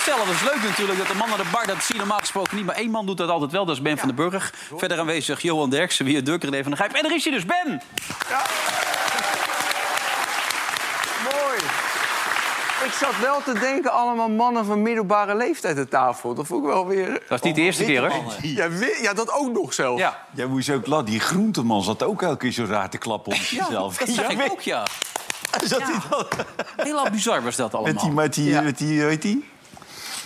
zelf. Dat is leuk natuurlijk, dat de man aan de bar... dat zie je normaal gesproken niet, maar één man doet dat altijd wel. Dat is Ben van den Burg. Verder aanwezig Johan Derksen, Wie Durk, René van der Gijp. En er is hij dus, Ben! Mooi. Ik zat wel te denken, allemaal mannen van middelbare leeftijd aan tafel. Dat vond ik wel weer... Dat is niet de eerste keer, hoor. Ja, weer- ja dat ook nog zelf. Ja, Jij moest ook lachen. Die groenteman zat ook elke keer zo raar te klappen op zichzelf. dat zag ik ook, ja. Zat? Heel bizar was dat allemaal. Met die, met die, Ja. met die, heet die?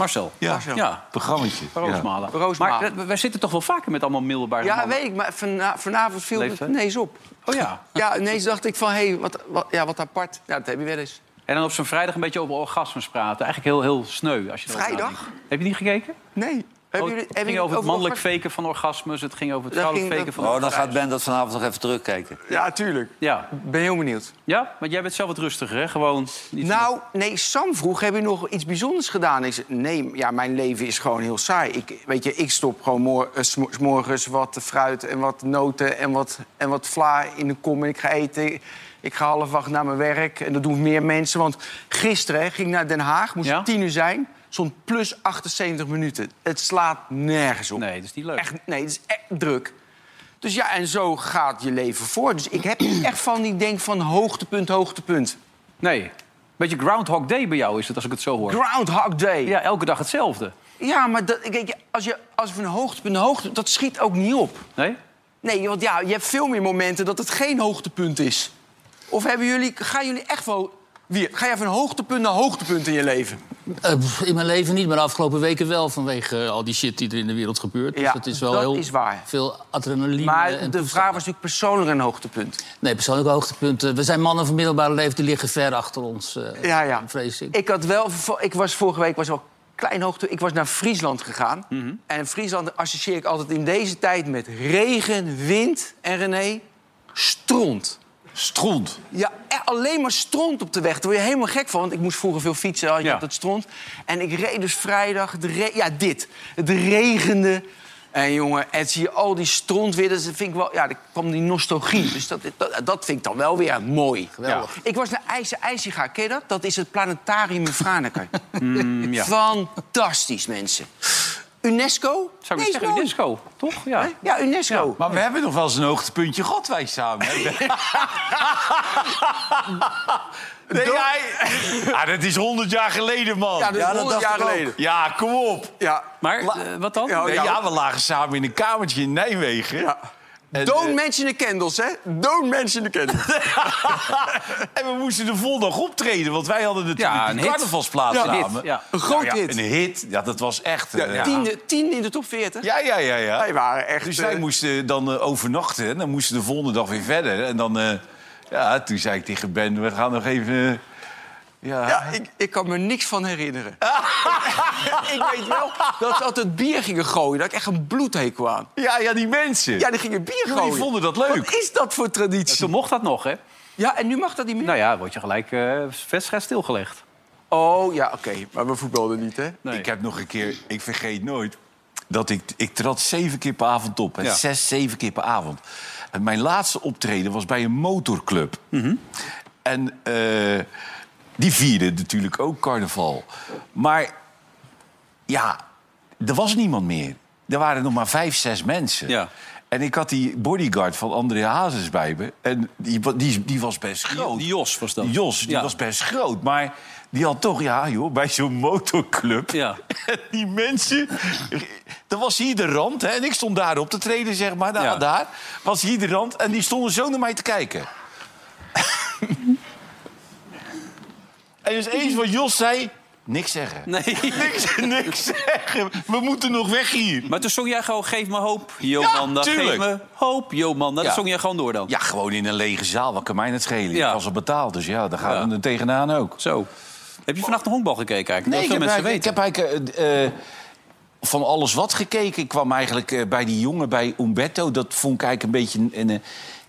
Marcel. Ja, Marcel. Ja, programmaatje. Roosmalen. Roosmalen. Maar wij zitten toch wel vaker met allemaal middelbare Ja, mannen? weet ik, maar vana- vanavond viel het ineens op. Oh ja. Ja, ineens dacht ik van, hé, hey, wat, wat, ja, wat apart. Ja, dat heb je wel eens. En dan op zo'n vrijdag een beetje over orgasmes praten. Eigenlijk heel, heel sneu. Als je Vrijdag? Heb je niet gekeken? Nee. Hebben Oh, jullie, het ging over het mannelijk faken van orgasmes. Het ging over het vrouwelijk faken van Oh, dan gaat Ben dat vanavond nog even terugkijken. Ja, tuurlijk. Ja. Ik ben heel benieuwd. ja, want jij bent zelf wat rustiger, hè? Gewoon niet zo- Nou, nee, Sam vroeg, heb je nog iets bijzonders gedaan? Ik zei, nee, ja, mijn leven is gewoon heel saai. Ik, weet je, ik stop gewoon moor, eh, morgens wat fruit en wat noten en wat, en wat vla in de kom en ik ga eten. Ik ga half acht naar mijn werk en dat doen meer mensen. Want gisteren hè, ging ik naar Den Haag, moest Ja? tien uur zijn. Stond plus 78 minuten. Het slaat nergens op. Nee, dat is niet leuk. Echt, nee, het is echt druk. Dus ja, en zo gaat je leven voor. Dus ik heb echt van die denk van hoogtepunt, hoogtepunt. Nee. Beetje Groundhog Day bij jou is het, als ik het zo hoor. Groundhog Day. Ja, elke dag hetzelfde. Ja, maar dat, kijk, als je als van hoogtepunt naar hoogtepunt... dat schiet ook niet op. Nee? Nee, want ja, je hebt veel meer momenten dat het geen hoogtepunt is. Of hebben jullie, gaan jullie echt wel... Wie, ga je van hoogtepunt naar hoogtepunt in je leven? Eh, in mijn leven niet, maar de afgelopen weken wel. Vanwege eh, al die shit die er in de wereld gebeurt. Ja, dus dat is wel dat heel is waar. veel adrenaline. Maar de toestanden. vraag was natuurlijk persoonlijk een hoogtepunt. Nee, persoonlijk hoogtepunten. We zijn mannen van middelbare leeftijd, die liggen ver achter ons. eh, Ja, ja. Vrees ik. Ik had wel... Ik was vorige week was wel klein hoogte. Ik was naar Friesland gegaan. Mhm. En Friesland associeer ik altijd in deze tijd met regen, wind en René, stront. Stront. Ja, alleen maar stront op de weg. Daar word je helemaal gek van. Want ik moest vroeger veel fietsen, had je Ja. dat stront. En ik reed dus vrijdag. Re- ja, dit. Het regende. En jongen, en zie je al die stront weer. Dat vind ik wel... Ja, dan kwam die nostalgie. Dus dat, dat, dat vind ik dan wel weer mooi. Geweldig. Ik was naar IJzer IJsiga. Ken je dat? Dat is het planetarium in Franeker. Mm, ja. Fantastisch, mensen. UNESCO? Zou ik zeggen. UNESCO, toch? Ja. Ja, UNESCO. Maar we hebben nog wel eens een hoogtepuntje gehad, wij samen. nee, jij... Ah, dat is 100 jaar geleden, man. Ja, dat is 100 jaar geleden. Ja, kom op. Ja. Maar, eh, wat dan? Ja, Nee, ja, we lagen samen in een kamertje in Nijmegen. Ja. En, Don't eh, mention the candles, hè? Don't mention the candles. en we moesten de volgende dag optreden, want wij hadden natuurlijk Ja, ja, een een hit. carnavalsplaats Ja, samen. hit, ja. Een groot Ja, ja, hit. Een hit, ja, dat was echt... Ja, eh, ja. tiende, tiende in de top 40. Ja, ja, ja, ja. Wij waren echt... Dus eh, wij moesten dan eh, overnachten en dan moesten we de volgende dag weer verder. En dan, eh, ja, toen zei ik tegen Ben, we gaan nog even... ja, Ja, ik, ik kan me niks van herinneren. ik weet wel dat ze altijd bier gingen gooien. Dat ik echt een bloedhekel aan. ja, ja, die mensen. Ja, die gingen bier die gooien. vonden dat leuk. Wat is dat voor traditie? Toen mocht dat nog, hè? Ja, en nu mag dat niet meer? Nou ja, word je gelijk eh wedstrijd stilgelegd. Oh, ja, oké. Maar we voetbalden niet, hè? Nee. Ik heb nog een keer, ik vergeet nooit, dat ik, ik trad zeven keer per avond op. hè. Ja. Zes, zeven keer per avond. En mijn laatste optreden was bij een motorclub. Mhm. En eh, die vierden natuurlijk ook carnaval. Maar ja, er was niemand meer. Er waren nog maar vijf, zes mensen. Ja. En ik had die bodyguard van André Hazes bij me. En die, die, die was best groot. Die Jos was dat. Die Jos, die Ja. was best groot. Maar die had toch, ja joh, bij zo'n motorclub... Ja. En die mensen... Er was hier de rand, hè, en ik stond daar op te treden, zeg maar. Daar, Ja. daar was hier de rand, en die stonden zo naar mij te kijken. en dus eens wat Jos zei... Niks zeggen. Nee. Niks, niks zeggen. We moeten nog weg hier. Maar toen zong jij gewoon, geef me hoop, Ja, Jomanda. geef tuurlijk. me hoop, Jomanda. Dat Ja. zong jij gewoon door dan? Ja, gewoon in een lege zaal. Wat kan mij het schelen? Ja. Ik was al betaald, dus ja, daar gaan Ja. we er tegenaan ook. Zo. Heb je vannacht de honkbal gekeken eigenlijk? Nee, ik Dat heb, eigenlijk, ik heb eigenlijk eh, eh, van alles wat gekeken. Ik kwam eigenlijk eh, bij die jongen, bij Umberto. Dat vond ik eigenlijk een beetje... Een, eh,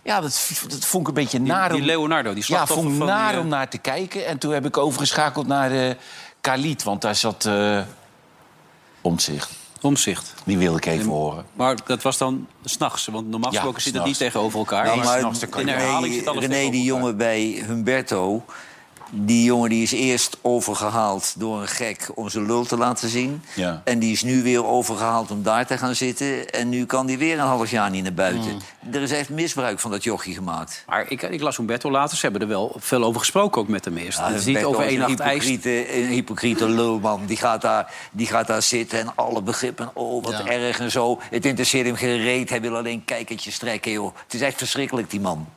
ja, dat, dat vond ik een beetje naar die om... Leonardo, die Ja, vond ik naar die, eh, om naar te kijken. En toen heb ik overgeschakeld naar eh Khalid, want daar zat eh Omtzigt. Omzicht. Die wilde ik even horen. Maar dat was dan s'nachts, want normaal Ja, gesproken zit het niet tegenover elkaar. Nou, maar in herhaling zit alles René, die jongen bij Humberto... Die jongen die is eerst overgehaald door een gek om zijn lul te laten zien. Ja. En die is nu weer overgehaald om daar te gaan zitten. En nu kan die weer een half jaar niet naar buiten. Er is echt misbruik van dat jochie gemaakt. Maar ik, ik las Humberto later, ze hebben er wel veel over gesproken ook met hem eerst. het is niet over één een nacht ijs. hypocriete, een hypocriete lulman. Die gaat, daar, die gaat daar zitten en alle begrippen. Oh, wat Ja. erg en zo. Het interesseert hem gereed. Hij wil alleen kijkertjes trekken, joh. Het is echt verschrikkelijk, die man.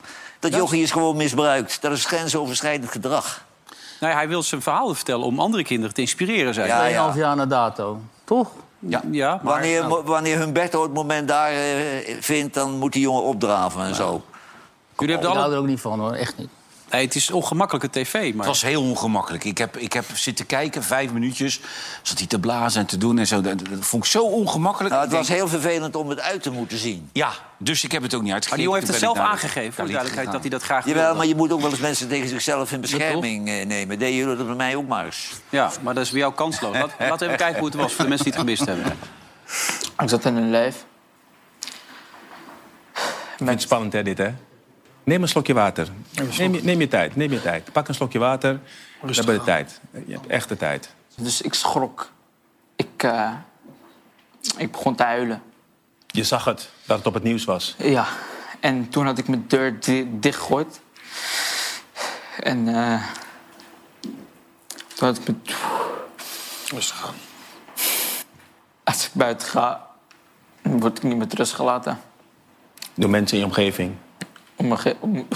Dat jochie is gewoon misbruikt. Dat is grensoverschrijdend gedrag. Nee, hij wil zijn verhalen vertellen om andere kinderen te inspireren, zei Ja, hij. Tweeënhalf jaar na dato. Toch? Ja, ja maar Wanneer, mo- wanneer Humberto het moment daar eh, vindt, dan moet die jongen opdraven en zo. jullie Ik hebben alle... er ook niet van, hoor. Echt niet. Nee, het is ongemakkelijke tv, maar... Het was heel ongemakkelijk. Ik heb, ik heb zitten kijken, vijf minuutjes. Zat hij te blazen en te doen en zo. Dat, dat vond ik zo ongemakkelijk. Nou, Ik het was denk, heel vervelend om het uit te moeten zien. Ja, dus ik heb het ook niet Maar uitgekeken. die jongen heeft het zelf ik aangegeven, voor de duidelijkheid, dat hij dat graag Jawel, wilde. maar je moet ook wel eens mensen tegen zichzelf in bescherming eh, nemen. Deden jullie dat bij mij ook maar eens? Ja, maar dat is bij jou kansloos. Laat, laten we even kijken hoe het was, voor de mensen die het gemist hebben. Ik zat in een lijf. Ik vind het spannend, hè, dit, hè? Neem een slokje water. Neem je, neem je tijd, neem je tijd. Pak een slokje water. We hebben de tijd. Je hebt echt de tijd. Dus ik schrok. Ik, eh, ik begon te huilen. Je zag het, dat het op het nieuws was. Ja. En toen had ik mijn deur di dichtgegooid. En eh toen had ik mijn... Als ik buiten ga, word ik niet met rust gelaten. Door mensen in je omgeving. Om ge- om...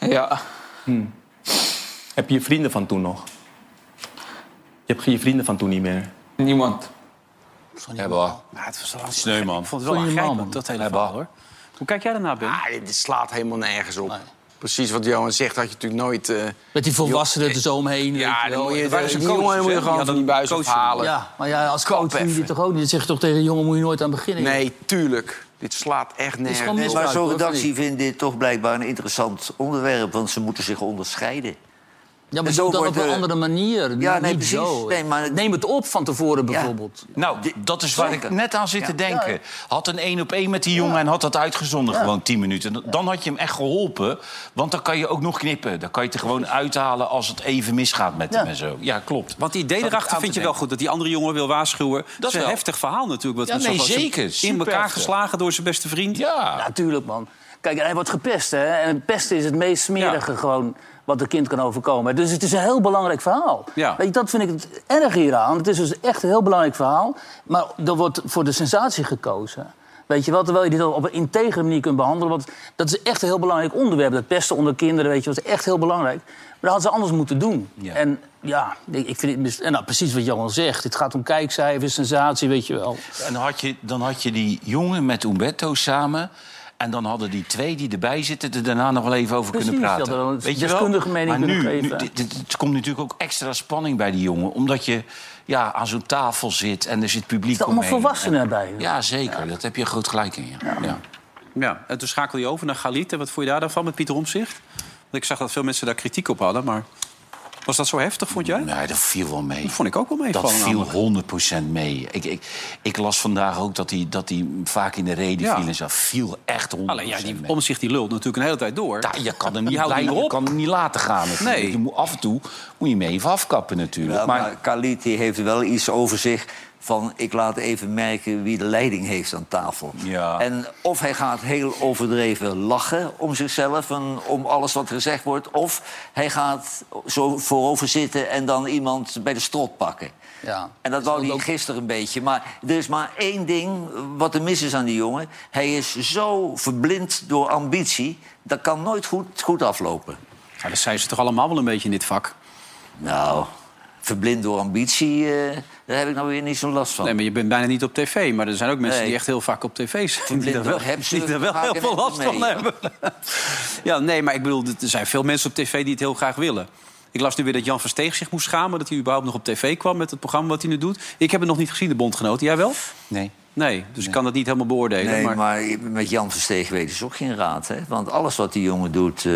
Ja. Heb je je vrienden van toen nog? Je hebt je vrienden van toen niet meer. Niemand. Ja. Maar het was wel Sneu, man. Ik vond het wel aangrijpend, dat hele Ja, verhaal, hoor. Hoe kijk jij daarna, Ben? Ah, dit slaat helemaal nergens op. Precies wat Johan zegt, had je natuurlijk nooit... eh, Met die volwassenen er zo omheen. weet ja, je dan wel. moet je, die jongen moet je gewoon Die van die buis afhalen. Ja, maar ja, als coach vind je toch ook niet? Dan zeg je toch tegen een jongen, moet je nooit aan beginnen. joh. Nee, tuurlijk. Dit slaat echt nergens Maar zo'n redactie vindt dit toch blijkbaar een interessant onderwerp. Want ze moeten zich onderscheiden. Ja, maar zo dan op een andere manier. ja, niet nee, precies. zo. Nee, maar- Neem het op van tevoren bijvoorbeeld. Nou, dat is waar ik net aan zit te denken. Had een één op één met die jongen en had dat uitgezonden gewoon tien minuten. Dan had je hem echt geholpen. Want dan kan je ook nog knippen. Dan kan je het er gewoon uithalen als het even misgaat met Ja. hem en zo. Ja, klopt. Want die idee erachter vind je wel goed. Dat die andere jongen wil waarschuwen. Dat is een heftig verhaal natuurlijk. Wat Ja, nee, zeker. In elkaar geslagen door zijn beste vriend. Ja. Natuurlijk, man. Kijk, hij wordt gepest, hè. En pesten is het meest smerige Ja. gewoon wat een kind kan overkomen. Dus het is een heel belangrijk verhaal. Ja. Weet je, dat vind ik het erg hieraan. Het is dus echt een heel belangrijk verhaal. Maar er wordt voor de sensatie gekozen. Weet je wel, terwijl je dit op een integere manier kunt behandelen. Want dat is echt een heel belangrijk onderwerp. Dat pesten onder kinderen, weet je, dat is echt heel belangrijk. Maar dat hadden ze anders moeten doen. Ja. En ja, ik vind het... En nou, precies wat Johan zegt. Het gaat om kijkcijfers, sensatie, weet je wel. En dan had, je, dan had je die jongen met Umberto samen. En dan hadden die twee die erbij zitten er daarna nog wel even over Precies, kunnen praten. wel een je wel? deskundige mening maar kunnen nu, geven. Nu, dit, dit- het komt natuurlijk ook extra spanning bij die jongen. Omdat je ja, aan zo'n tafel zit en er zit publiek Er zitten allemaal omheen. volwassenen erbij. Ja, zeker. Dat heb je groot gelijk in. Ja. Ja. Ja, en toen schakelde je over naar Galit. En wat vond je daar dan van met Pieter Omzicht? Want ik zag dat veel mensen daar kritiek op hadden, maar... Was dat zo heftig, vond jij? Nee, dat viel wel mee. Dat vond ik ook wel Dat meevallen. viel namelijk. 100% mee. Ik, ik, ik las vandaag ook dat hij, dat hij vaak in de reden Ja. viel en zo. Viel echt 100% Alleen ja, die mee. Omzicht die lult natuurlijk een hele tijd door. Ja, je kan hem niet, blij- je op. kan hem niet laten gaan. natuurlijk. Nee. Je moet, af en toe moet je hem even afkappen natuurlijk. Ja, maar, maar Khalid heeft wel iets over zich van... ik laat even merken wie de leiding heeft aan tafel. Ja. En of hij gaat heel overdreven lachen om zichzelf... en om alles wat gezegd wordt... of hij gaat zo voorover zitten en dan iemand bij de strot pakken. Ja. En dat wou hij ook- gisteren een beetje. Maar er is maar één ding wat er mis is aan die jongen. Hij is zo verblind door ambitie... dat kan nooit goed, goed aflopen. Ja, dat zijn ze toch allemaal wel een beetje in dit vak. Nou, verblind door ambitie, eh, daar heb ik nou weer niet zo last van. Nee, maar je bent bijna niet op tv. Maar er zijn ook mensen Nee. die echt heel vaak op tv zijn. Die er wel, die er wel heel veel last mee. van hebben. ja, nee, maar ik bedoel, er zijn veel mensen op tv die het heel graag willen. Ik las nu weer dat Jan Versteeg zich moest schamen... dat hij überhaupt nog op tv kwam met het programma wat hij nu doet. Ik heb het nog niet gezien, de Bondgenoten. Jij wel? nee. Nee, dus ik kan dat niet helemaal beoordelen. Nee, maar... maar... met Jan Versteeg weten ze ook geen raad. Hè? Want alles wat die jongen doet... eh,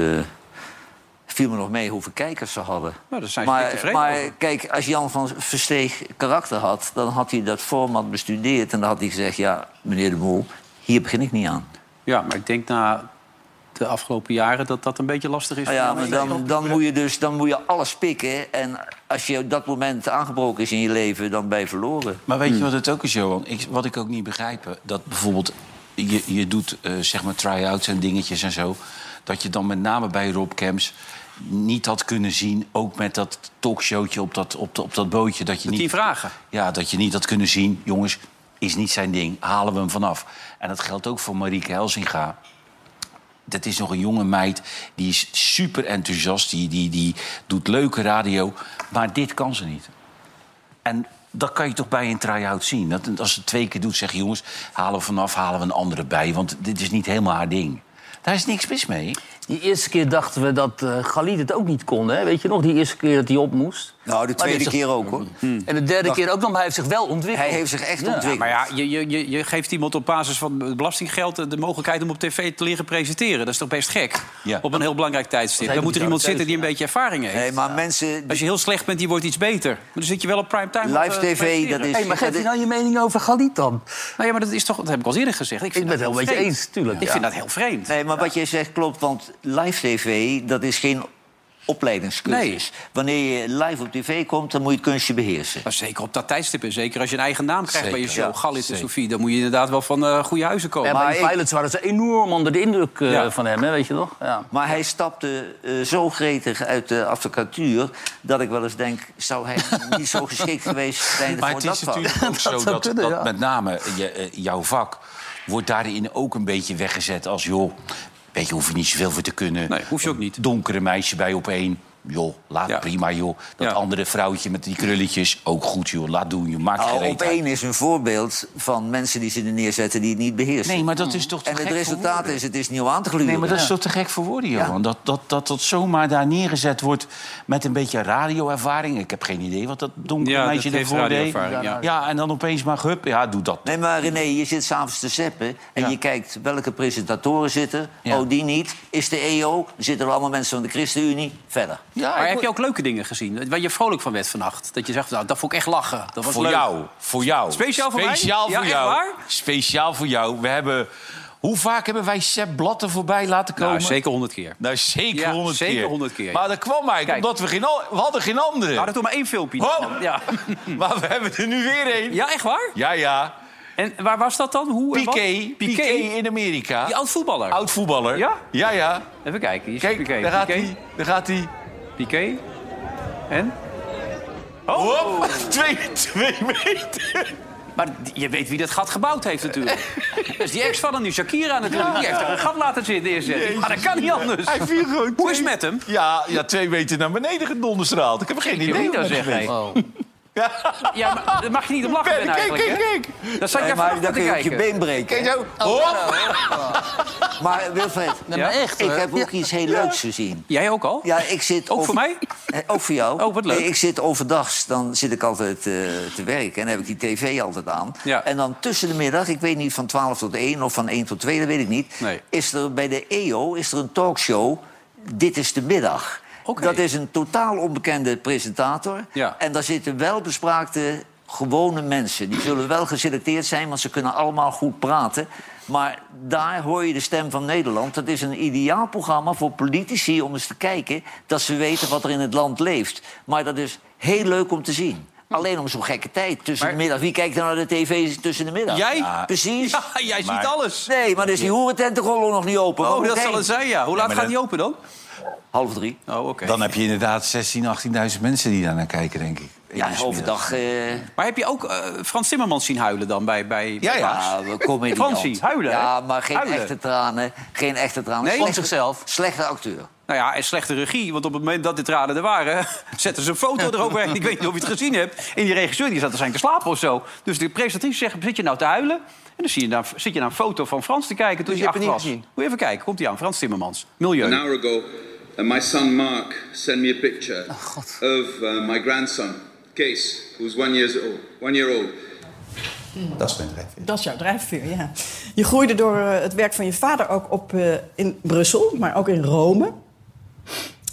viel me nog mee hoeveel kijkers ze hadden. Nou, daar zijn ze maar tevreden maar over. kijk, als Jan van Versteeg karakter had... dan had hij dat format bestudeerd en dan had hij gezegd... ja, meneer de Mol, hier begin ik niet aan. Ja, maar ik denk na de afgelopen jaren dat dat een beetje lastig is. Nou ja, maar dan, dan moet je dus dan moet je alles pikken. En als je op dat moment aangebroken is in je leven, dan ben je verloren. Maar weet je wat het ook is, Johan? Ik, wat ik ook niet begrijp, dat bijvoorbeeld je, je doet eh, zeg maar try-outs en dingetjes en zo. Dat je dan met name bij Rob Camps niet had kunnen zien, ook met dat talkshowtje op dat, op, de- op dat bootje. Dat je De niet, tien vragen. Ja, dat je niet had kunnen zien, jongens, is niet zijn ding, halen we hem vanaf. En dat geldt ook voor Marieke Helsinga. Dat is nog een jonge meid, die is super enthousiast, die, die, die doet leuke radio. Maar dit kan ze niet. En dat kan je toch bij een try-out zien. Dat, als ze het twee keer doet, zeg je jongens, halen we vanaf, halen we een andere bij. Want dit is niet helemaal haar ding. Daar is niks mis mee. Die eerste keer dachten we dat eh Galit het ook niet kon. Hè? Weet je nog, die eerste keer dat hij op moest. Nou, de tweede keer ook, hoor. En de derde keer ook nog, maar hij heeft zich wel ontwikkeld. Hij heeft zich echt Ja. ontwikkeld. Maar ja, je, je, je, je geeft iemand op basis van belastinggeld de mogelijkheid om op tv te leren presenteren. Dat is toch best gek? Ja. Op een heel belangrijk tijdstip. Dan moet er iemand zitten die een beetje ervaring heeft. Nee, maar mensen... Als je heel slecht bent, die wordt iets beter. Maar dan zit je wel op primetime. Live eh, tv, dat is... Hey, maar geef je is- nou je mening over Galit dan? Nou ja, maar dat is toch, dat heb ik al eerder gezegd. Ik, vind Ik ben het wel heel met je vreemd. eens, tuurlijk. Ik vind dat heel vreemd. Nee, maar wat jij zegt klopt, want live tv, dat is geen opleidingscursus. Wanneer je live op tv komt, dan moet je het kunstje beheersen. Maar zeker op dat tijdstip. En zeker als je een eigen naam krijgt bij je show. ja, Galit en. Sofie. Dan moet je inderdaad wel van eh goede huizen komen. Ja, Maar bij ik- pilots waren ze enorm onder de indruk eh, Ja. van hem, hè, weet je nog? Ja. Maar hij stapte eh, zo gretig uit de advocatuur... dat ik wel eens denk, zou hij niet zo geschikt geweest zijn Maar voor het dat is vak? natuurlijk ook zo dat, kunnen, dat ja. met name je, jouw vak wordt daarin ook een beetje weggezet als... joh, weet je, hoef je niet zoveel voor te kunnen. Nee, hoef je ook niet. Donkere meisje bij op één. Joh, laat Ja. prima, joh. Dat Ja. andere vrouwtje met die krulletjes, ook goed, joh. Laat doen, je maakt Nou, op één is een voorbeeld van mensen die ze er neerzetten die het niet beheersen. Nee, maar dat is toch te en het gek voor resultaat woorden? is, het is niet om aan te gluren. Nee, maar dat is toch te gek voor woorden, Johan? Dat, dat, dat dat zomaar daar neergezet wordt met een beetje radioervaring. Ik heb geen idee wat dat donkere meisje ervoor deed. radioervaring, ja. Ja, en dan opeens maar, hup, ja, doe dat. Nee, maar René, je zit s'avonds te zeppen en Ja. je kijkt welke presentatoren zitten. Ja. Oh, die niet. Is de EO. Dan zitten er allemaal mensen van de ChristenUnie. Verder. Ja, Maar heb je ook leuke dingen gezien? Waar je vrolijk van werd vannacht? Dat je zegt, nou, dat vond ik echt lachen. Dat was voor leuk. jou, voor jou. Speciaal voor mij? Speciaal Ja, voor echt jou. waar? Speciaal voor jou. We hebben... Hoe vaak hebben wij Sepp Blatter voorbij laten komen? Nou, zeker honderd keer. Nou, zeker Ja, honderd zeker keer. 100 keer, ja. Maar dat kwam eigenlijk Kijk. omdat we geen... al- We hadden geen andere. Nou, dat doe maar één filmpje. Oh. Ja. Maar we hebben er nu weer één. ja, echt waar? Ja, ja. En waar was dat dan? Hoe? Piqué. Piqué in Amerika. Die oud voetballer. Oud voetballer. Ja? Ja, ja. Even kijken. Hier is Kijk, Piqué. daar gaat hij. Daar gaat hij. Piqué. En? Hop, twee, twee meter. Maar je weet wie dat gat gebouwd heeft natuurlijk. Dat is die ex van hem, die Shakira natuurlijk. Die heeft er een gat laten zitten neerzetten. Maar dat kan niet anders. Hij viel gewoon Hoe is het met hem? Ja, ja, twee meter naar beneden gedonderstraald. Ik heb geen Ik idee. niet gebeurt. Oh. Ja, maar daar mag je niet om lachen Kijk, ben kijk, eigenlijk. kijk, hè? kijk. Dat zat Nee, je maar dan te kun je ook je been breken. Kijk zo. Hop. Maar Wilfred, echt, ik heb ook iets heel leuks gezien. Jij ook al? Ja, ik zit Ook over- voor mij? Eh, Ook voor jou. Oh, wat leuk. Nee, Ik zit overdags, dan zit ik altijd eh, te werken. En dan heb ik die tv altijd aan. Ja. En dan tussen de middag, ik weet niet van 12 tot 1 of van 1 tot 2, dat weet ik niet. Nee. Is er bij de EO is er een talkshow. Dit is de middag. Dat is een totaal onbekende presentator. Ja. En daar zitten wel bespraakte gewone mensen. Die zullen wel geselecteerd zijn, want ze kunnen allemaal goed praten. Maar daar hoor je de stem van Nederland. Dat is een ideaal programma voor politici om eens te kijken... dat ze weten wat er in het land leeft. Maar dat is heel leuk om te zien. Alleen om zo'n gekke tijd tussen Maar- de middag. Wie kijkt er naar de tv tussen de middag? Jij? Precies. Ja, jij Maar- ziet alles. Nee, maar dan is die hoerententenrollo nog niet open. Oh, dat zal het zijn, ja. Hoe laat gaat dat- die open dan? Half drie. Oh, oké. Dan heb je inderdaad 16, 18.000 mensen die daar naar kijken, denk ik. Ja, overdag... eh Maar heb je ook eh, Frans Timmermans zien huilen dan bij... bij Ja, ja. Ja, we komen in Fransie, huilen? Ja, maar geen Huilen. echte tranen. Geen echte tranen. Nee? Slechte- zichzelf. Slechte acteur. Nou ja, en slechte regie. Want op het moment dat de tranen er waren... zetten ze een foto eroverheen. Ik weet niet of je het gezien hebt. En die regisseur die zat er zijn te slapen of zo. Dus de presentatrice zegt, zit je nou te huilen? En dan zie je naar, zit je naar een foto van Frans te kijken toen Dus hij je acht hebt was. het niet Moet je even kijken. Komt hij aan. Frans Timmermans. Milieu. An hour ago, uh, my son Mark sent me a picture of uh, my grandson, Case, who's one, years old, one year old. Dat is mijn drijfveer. Dat is jouw drijfveer, ja. Je groeide door eh, het werk van je vader ook op eh, in Brussel, maar ook in Rome.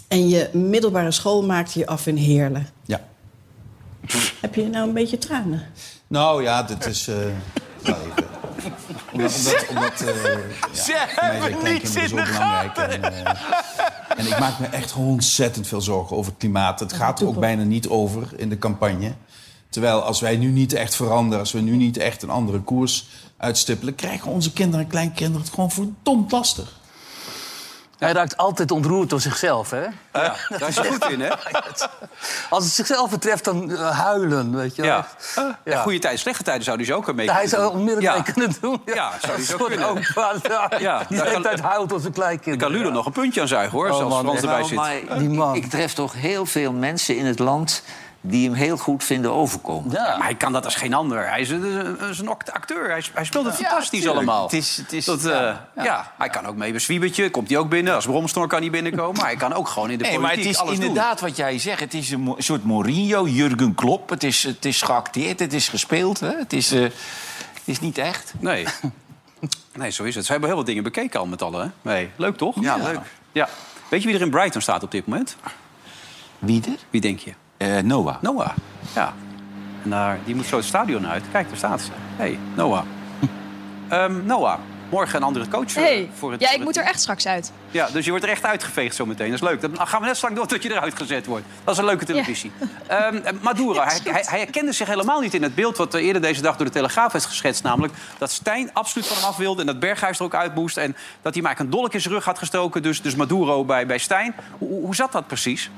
En je middelbare school maakte je af in Heerlen. Ja. Heb je nou een beetje tranen? Nou ja, dit is... eh, nou, even. Omdat, omdat, omdat eh, ja, Ze hebben niets in zo de belangrijk. En, eh, en ik maak me echt ontzettend veel zorgen over het klimaat. Het gaat er ook bijna niet over in de campagne. Terwijl als wij nu niet echt veranderen, als we nu niet echt een andere koers uitstippelen, krijgen onze kinderen en kleinkinderen het gewoon verdomd lastig. Hij raakt altijd ontroerd door zichzelf, hè? Ja, daar is hij goed in, hè? Als het zichzelf betreft, dan eh, huilen, weet je wel. Ja. Ja. Goede tijden, slechte tijden zou hij ze ook een beetje Hij zou doen. onmiddellijk Ja. mee kunnen doen. Ja, zou hij zo kunnen. opa, ja, Ja, die de hele tijd huilt als een kleinkind. Dan kan Ludo nog een puntje aan zuigen, hoor. Oh, Zelfs man, erbij Nou, zit. maar Die man. ik tref toch heel veel mensen in het land die hem heel goed vinden overkomen. Ja. Maar hij kan dat als geen ander. Hij is een, een- is een act- acteur. Hij, hij speelt het fantastisch tuurlijk. allemaal. Het is- het is- dat, eh, ja, ja, hij kan ook mee bij Zwiebertje. Komt hij ook binnen. Als Bromstor kan hij binnenkomen. Maar hij kan ook gewoon in de Nee, politiek maar het is alles doen. inderdaad wat jij zegt. Het is een soort Mourinho, Jurgen Klopp. Het is, het is geacteerd, het is gespeeld. Hè? Het, is, eh, het is niet echt. Nee. nee, zo is het. Ze hebben heel wat dingen bekeken al met allen. Hè? Nee, leuk toch? Ja, leuk. Ja. Weet je wie er in Brighton staat op dit moment? Wie er? Wie denk je? Eh, Noah. Noah. Ja. En daar, die moet zo het stadion uit. Kijk, daar staat ze. Hé, hey, Noah. Ehm, Noah, morgen een andere coach eh, Hey, voor het ja, ik moet er echt straks uit. Ja, dus je wordt er echt uitgeveegd zometeen. Dat is leuk. Dan gaan we net straks door tot je eruit gezet wordt. Dat is een leuke televisie. Ehm, eh, Maduro, hij, hij, hij herkende zich helemaal niet in het beeld... wat eerder deze dag door de Telegraaf is geschetst. Namelijk dat Stijn absoluut van hem af wilde... en dat Berghuis er ook uit moest. En dat hij maar een dolk in zijn rug had gestoken. Dus, dus Maduro bij, bij Stijn. Hoe, hoe zat dat precies?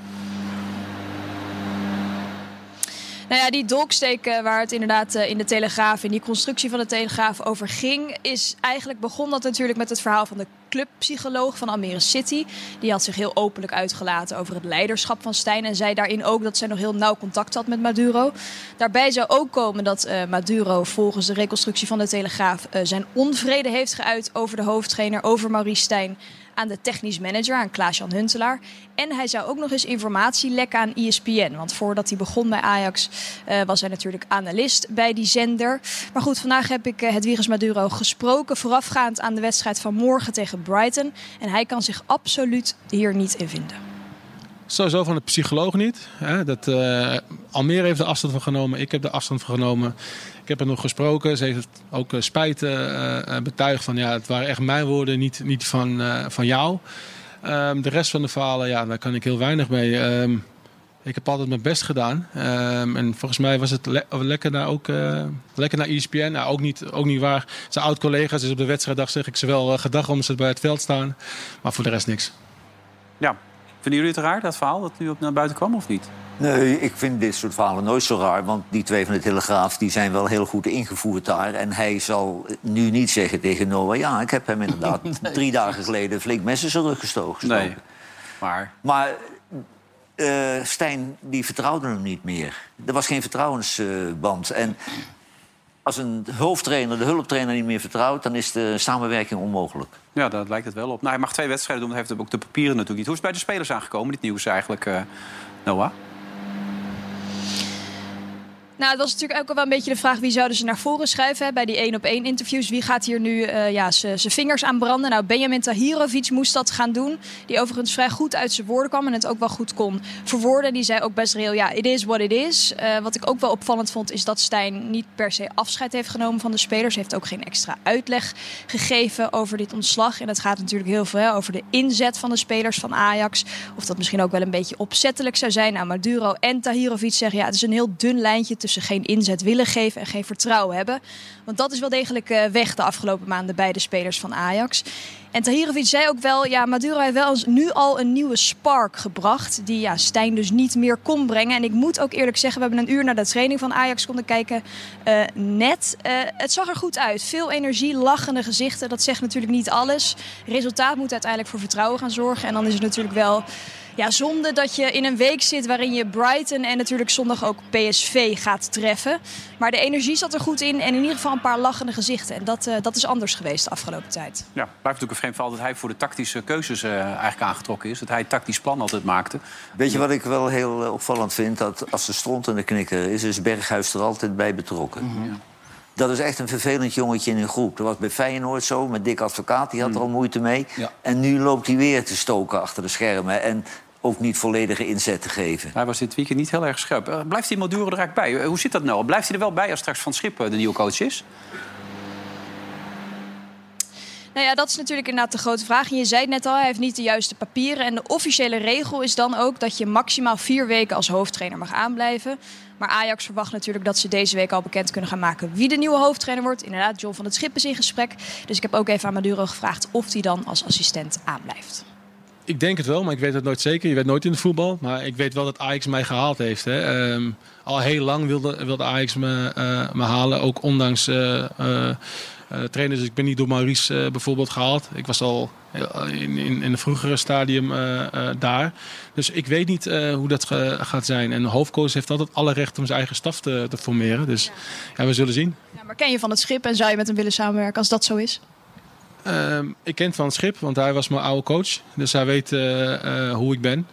Nou ja, die dolksteek eh, waar het inderdaad eh, in de Telegraaf, in die constructie van de Telegraaf over ging, is eigenlijk begon dat natuurlijk met het verhaal van de clubpsycholoog van Almere City. Die had zich heel openlijk uitgelaten over het leiderschap van Stijn en zei daarin ook dat zij nog heel nauw contact had met Maduro. Daarbij zou ook komen dat eh, Maduro volgens de reconstructie van de Telegraaf zijn onvrede heeft geuit over de hoofdtrainer, over Maurice Stijn aan de technisch manager, aan Klaas-Jan Huntelaar. En hij zou ook nog eens informatie lekken aan ESPN. Want voordat hij begon bij Ajax eh, was hij natuurlijk analist bij die zender. Maar goed, vandaag heb ik uh, Hedwiges Maduro gesproken... voorafgaand aan de wedstrijd van morgen tegen Brighton. En hij kan zich absoluut hier niet in vinden. Sowieso van de psycholoog niet. Hè? Dat, uh, Almere heeft de afstand van genomen. Ik heb de afstand van genomen. Ik heb er nog gesproken. Ze heeft ook uh, spijt uh, betuigd van ja, het waren echt mijn woorden, niet, niet van, van jou. Um, de rest van de verhalen, ja, daar kan ik heel weinig mee. Um, ik heb altijd mijn best gedaan. Um, en volgens mij was het le lekker naar, ook, lekker naar ESPN. Nou, ook, niet, ook niet waar. Zijn oud-collega's, dus op de wedstrijddag zeg ik ze wel gedag om ze bij het veld staan. Maar voor de rest niks. Ja, Vinden jullie het raar, dat verhaal, dat nu op naar buiten kwam of niet? Nee, ik vind dit soort verhalen nooit zo raar. Want die twee van de Telegraaf die zijn wel heel goed ingevoerd daar. En hij zal nu niet zeggen tegen Noah... ja, ik heb hem inderdaad nee. drie dagen geleden flink messen zijn rug gestoken. Nee, maar... Maar uh, Stijn, die vertrouwde hem niet meer. Er was geen vertrouwensband. Uh, en als een hoofdtrainer de hulptrainer niet meer vertrouwt... dan is de samenwerking onmogelijk. Ja, daar lijkt het wel op. Nou, hij mag twee wedstrijden doen, dat heeft ook de papieren natuurlijk niet. Hoe is het bij de spelers aangekomen, dit nieuws eigenlijk, uh, Noah? Nou, het was natuurlijk ook wel een beetje de vraag... wie zouden ze naar voren schuiven hè, bij die één-op-één interviews. Wie gaat hier nu uh, ja, zijn vingers aan branden? Nou, Benjamin Tahirovic moest dat gaan doen. Die overigens vrij goed uit zijn woorden kwam... en het ook wel goed kon verwoorden. Die zei ook best reëel, ja, it is what it is. Uh, wat ik ook wel opvallend vond... is dat Stijn niet per se afscheid heeft genomen van de spelers. Heeft ook geen extra uitleg gegeven over dit ontslag. En het gaat natuurlijk heel veel over de inzet van de spelers van Ajax. Of dat misschien ook wel een beetje opzettelijk zou zijn. Nou, Maduro en Tahirovic zeggen... ja, het is een heel dun lijntje tussen geen inzet willen geven en geen vertrouwen hebben. Want dat is wel degelijk uh, weg de afgelopen maanden bij de spelers van Ajax. En Tahirovic zei ook wel, ja, Maduro heeft wel nu al een nieuwe spark gebracht. Die ja, Stijn dus niet meer kon brengen. En ik moet ook eerlijk zeggen, we hebben een uur naar de training van Ajax konden kijken. Uh, net, uh, het zag er goed uit. Veel energie, lachende gezichten. Dat zegt natuurlijk niet alles. Resultaat moet uiteindelijk voor vertrouwen gaan zorgen. En dan is het natuurlijk wel ja, zonde dat je in een week zit waarin je Brighton en natuurlijk zondag ook PSV gaat treffen. Maar de energie zat er goed in en in ieder geval een paar lachende gezichten. En dat, uh, dat is anders geweest de afgelopen tijd. Ja, blijft natuurlijk vreemd verhaal dat hij voor de tactische keuzes uh, eigenlijk aangetrokken is. Dat hij tactisch plan altijd maakte. Weet je wat ik wel heel uh, opvallend vind? Dat als de stront en de knikker is, is Berghuis er altijd bij betrokken. Mm -hmm. Dat is echt een vervelend jongetje in een groep. Dat was bij Feyenoord zo, met Dick Advocaat, die had er al moeite mee. Ja. En nu loopt hij weer te stoken achter de schermen. En ook niet volledige inzet te geven. Hij was dit weekend niet heel erg scherp. Uh, blijft die Maduro er eigenlijk bij? Hoe zit dat nou? Blijft hij er wel bij als straks Van Schip de nieuwe coach is? Nou, ja, dat is natuurlijk inderdaad de grote vraag. En je zei net al, hij heeft niet de juiste papieren. En de officiële regel is dan ook dat je maximaal vier weken als hoofdtrainer mag aanblijven. Maar Ajax verwacht natuurlijk dat ze deze week al bekend kunnen gaan maken wie de nieuwe hoofdtrainer wordt. Inderdaad, John van het Schip is in gesprek. Dus ik heb ook even aan Maduro gevraagd of hij dan als assistent aanblijft. Ik denk het wel, maar ik weet het nooit zeker. Je weet nooit in het voetbal. Maar ik weet wel dat Ajax mij gehaald heeft. Hè. Ehm, al heel lang wilde, wilde Ajax me, eh, me halen. Ook ondanks eh, eh, eh, trainers. Ik ben niet door Maurice eh, bijvoorbeeld gehaald. Ik was al in, in, in een vroegere stadium eh, eh, daar. Dus ik weet niet eh, hoe dat ge- gaat zijn. En de hoofdcoach heeft altijd alle recht om zijn eigen staf te, te formeren. Dus ja, we zullen zien. Ja, maar ken je van het Schip en zou je met hem willen samenwerken als dat zo is? Ehm, ik ken van het schip, want hij was mijn oude coach. Dus hij weet eh, eh, hoe ik ben.